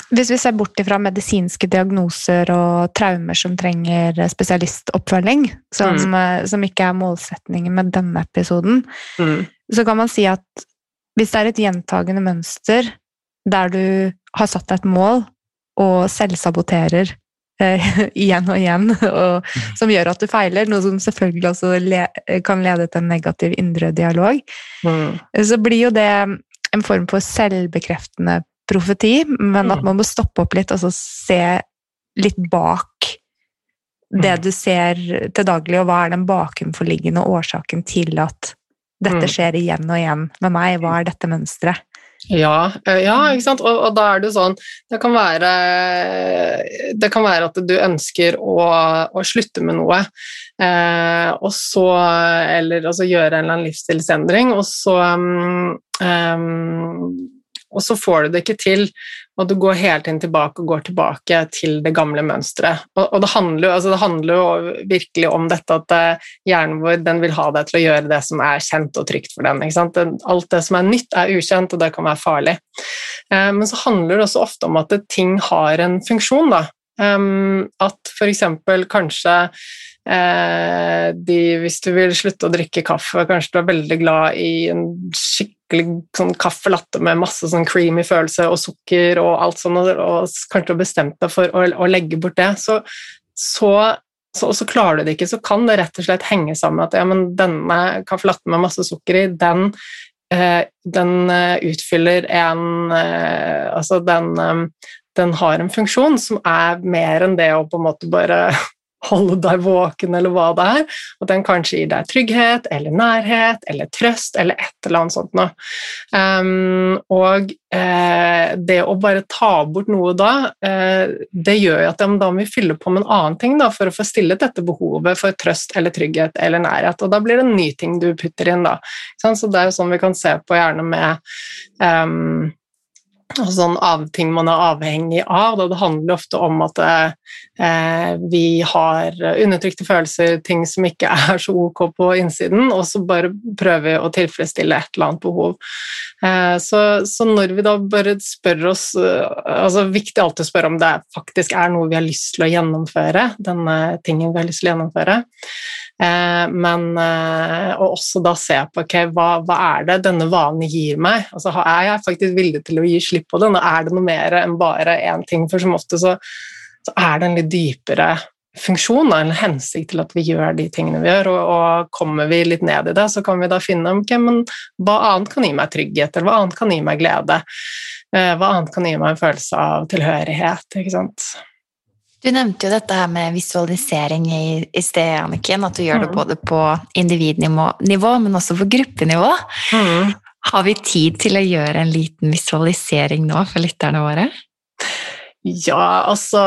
hvis vi ser bort fra medisinske diagnoser og traumer som trenger spesialistoppfølging, som, mm. som ikke er målsetningen med denne episoden, mm. så kan man si at hvis det er et gjentagende mønster der du har satt deg et mål og selvsaboterer igjen og igjen, og, mm. som gjør at du feiler, noe som selvfølgelig også le, kan lede til en negativ indre dialog, mm. så blir jo det en form for selvbekreftende profeti, men at mm. man må stoppe opp litt og så se litt bak det mm. du ser til daglig, og hva er den bakenforliggende årsaken til at dette skjer igjen og igjen med meg? Hva er dette mønsteret? Ja, eh, ja, ikke sant. Og, og, da er det sånn det kan, være, det kan være at du ønsker å, å slutte med noe, eh, og så Eller altså gjøre en eller annen livsstilsendring, og så um, um, og så får du det ikke til, og du går hele tiden tilbake og går tilbake til det gamle mønsteret. Og, og det, handler altså det, handler jo, virkelig om dette at eh, hjernen vår vil ha deg til å gjøre det som er kjent og trygt for den. Alt det som er nytt, er ukjent, og det kan være farlig. Eh, men så handler det også ofte om at ting har en funksjon. Da. Um, at f.eks. kanskje de, hvis du vil slutte å drikke kaffe, kanskje du er veldig glad i en skikkelig sånn kaffe med masse sånn creamy følelse og sukker og alt sånt, og, kanskje du har bestemt deg for å, å, legge bort det, så, så så, så klarer du det ikke, så kan det rett og slett henge sammen at ja, men denne kaffelatten med masse sukker i, den, eh, den eh, utfyller en eh, Altså, den eh, den har en funksjon som er mer enn det å på en måte bare holde deg våken, eller hva det er. Og den kanskje gir deg trygghet eller nærhet eller trøst eller et eller annet sånt noe. Um, og eh, det å bare ta bort noe da, eh, det gjør jo at da må vi fylle på med en annen ting da, for å få stillet dette behovet for trøst eller trygghet eller nærhet. Og da blir det en ny ting du putter inn, da. Så det er jo sånn vi kan se på gjerne med um, sånn av ting man er avhengig av. Det handler ofte om at eh, vi har undertrykte følelser, ting som ikke er så ok på innsiden, og så bare prøver vi å tilfredsstille et eller annet behov. Eh, så, så, når vi da bare spør oss eh, altså Viktig alltid å spørre om det faktisk er noe vi har lyst til å gjennomføre, denne tingen vi har lyst til å gjennomføre. Eh, men eh, og også da se på okay, hva, hva, er det denne vanen gir meg. Altså, er jeg faktisk villig til å gi slipp på det? Nå er det noe mer enn bare én ting, for som ofte så, så, er det en litt dypere funksjon, eller hensikt til at vi gjør de tingene vi gjør, og, og, kommer vi litt ned i det, så kan vi da finne okay, men hva annet kan gi meg trygghet, eller hva annet kan gi meg glede? Eh, hva annet kan gi meg en følelse av tilhørighet? ikke sant? Du nevnte jo dette her med visualisering i, i sted, Anniken. At du gjør det mm. både på individnivå, men også på gruppenivå. Mm. Har vi tid til å gjøre en liten visualisering nå for lytterne våre? Ja, altså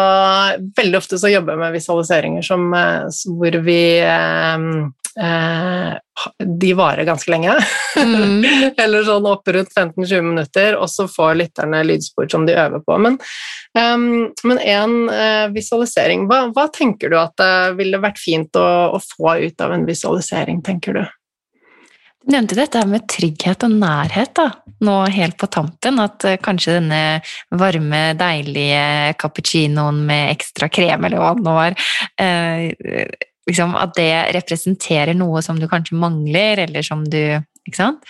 Veldig ofte så jobber jeg med visualiseringer som, eh, hvor vi eh, eh, De varer ganske lenge. Mm. Eller sånn opp rundt 15-20 minutter, og så får lytterne lydspor som de øver på. Men, um, men en eh, visualisering hva, hva, tenker du at det ville vært fint å, å få ut av en visualisering, tenker du? Du nevnte dette med trygghet og nærhet da, nå helt på tampen. At uh, kanskje denne varme, deilige cappuccinoen med ekstra krem, eller hva det nå var uh, liksom, At det representerer noe som du kanskje mangler, eller som du ikke sant?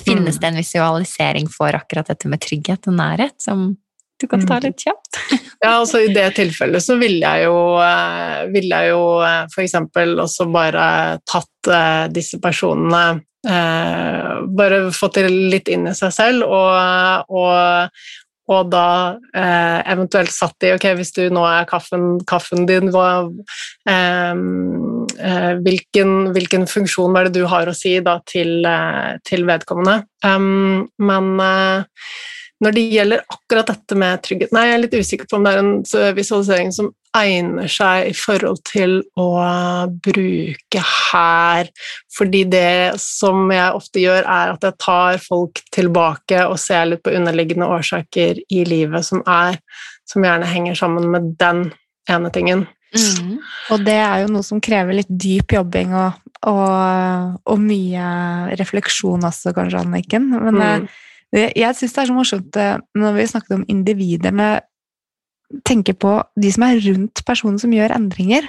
Finnes mm. det en visualisering for akkurat dette med trygghet og nærhet, som du kan ta mm. litt kjapt? ja, altså I det tilfellet så ville jeg jo, ville vil jeg jo f.eks. også bare tatt disse personene eh, bare fått det litt inn i seg selv, og, og, og da eh, eventuelt satt i Ok, hvis du nå er kaffen, kaffen din, hva, eh, eh hvilken, hvilken, funksjon er det du har å si da til, eh, til vedkommende? Um, men eh, når det gjelder akkurat dette med trygghet Nei, jeg er litt usikker på om det er en visualisering som egner seg i forhold til å bruke her, fordi det som jeg ofte gjør, er at jeg tar folk tilbake og ser litt på underliggende årsaker i livet som er som gjerne henger sammen med den ene tingen. Mm. Og det er jo noe som krever litt dyp jobbing og, og, og mye refleksjon også, kanskje, Anniken. Men mm. Jeg, syns det er så morsomt eh, når vi snakket om individene tenker på de som er rundt personen som gjør endringer.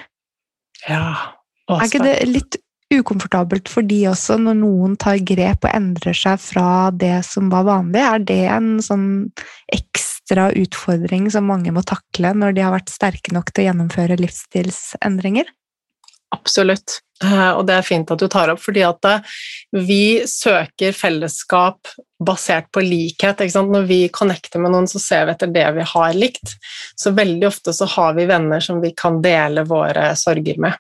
Ja, også. Er ikke det litt ukomfortabelt for de også, når noen tar grep og endrer seg fra det som var vanlig? Er det en sånn ekstra utfordring som mange må takle når de har vært sterke nok til å gjennomføre livsstilsendringer? Absolutt. Eh, og det er fint at du tar opp, fordi at eh, vi søker fellesskap basert på likhet. Når vi connecter med noen, så ser vi etter det vi har likt. Så veldig ofte så har vi venner som vi kan dele våre sorger med.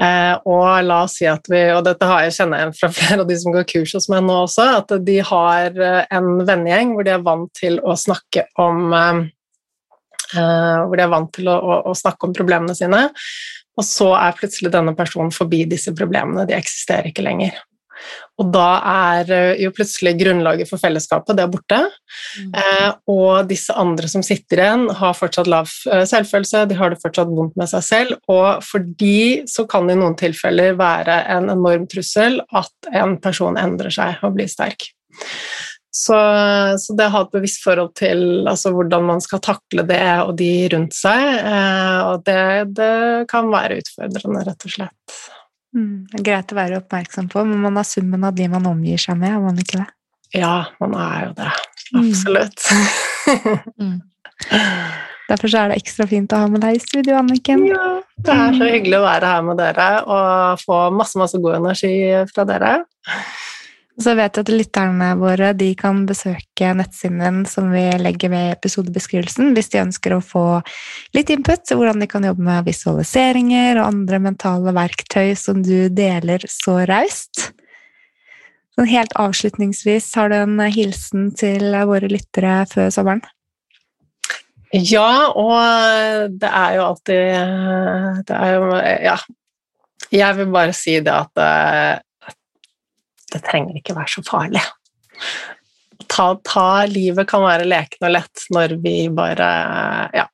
Eh, og la oss si at vi, og dette har jeg kjenner igjen fra flere av de som går kurs hos meg nå også, at de har en vennegjeng hvor de er vant til å snakke om hvor de er vant til å, å, å snakke om problemene sine. Og så er plutselig denne personen forbi disse problemene, de eksisterer ikke lenger. Og da er eh, jo plutselig grunnlaget for fellesskapet det er borte. Mm. Eh, og disse andre som sitter igjen, har fortsatt lav eh, selvfølelse, de har det fortsatt vondt med seg selv, og for de så kan det i noen tilfeller være en enorm trussel at en person endrer seg og blir sterk. Så, så, det å ha et bevisst forhold til altså, hvordan man skal takle det og de rundt seg, eh, og det, det, kan være utfordrende, rett og slett. Mm, det er greit å være oppmerksom på, men man er summen av de man omgir seg med, er man ikke det? Ja, man er jo det. Mm. Absolutt. Mm. Derfor er det ekstra fint å ha med deg i studio, Anniken. Ja, det er så hyggelig å være her med dere og få masse, masse god energi fra dere. Så vet jeg at lytterne våre kan besøke nettsiden som vi legger ved episodebeskrivelsen, hvis de ønsker å få litt input til hvordan de kan jobbe med visualiseringer og andre mentale verktøy som du deler så raust. Sånn helt avslutningsvis, har du en hilsen til våre lyttere før sommeren? Ja, og det er jo alltid Det er jo Ja. Jeg vil bare si det at det trenger ikke være så farlig. ta, ta livet kan være lekende og lett når vi bare ja,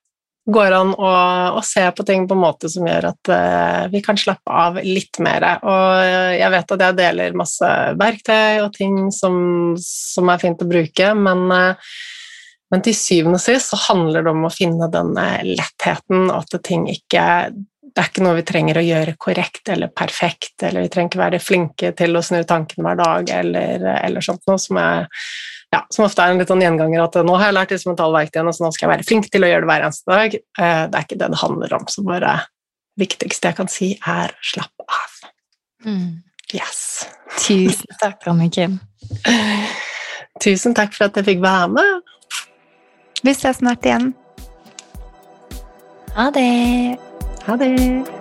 går an å, å, se på ting på en måte som gjør at uh, vi kan slappe av litt mer. Og jeg vet at jeg deler masse verktøy og ting som, som er fint å bruke, men, uh, men til syvende og sist så handler det om å finne den lettheten, og at ting ikke det er ikke noe vi trenger å gjøre korrekt eller perfekt, eller vi trenger ikke være flinke til å snu tanken hver dag, eller, eller sånt noe som er ja, som ofte er en litt sånn gjenganger at nå har jeg lært disse metallverktøyene, så nå skal jeg være flink til å gjøre det hver eneste dag. Eh, det er ikke det det handler om. Så bare viktigste jeg kan si, er slapp av. Mm. Yes. Tusen takk, Anniken. Tusen takk for at jeg fikk være med. Vi ses snart igjen. Ha det. Ha det.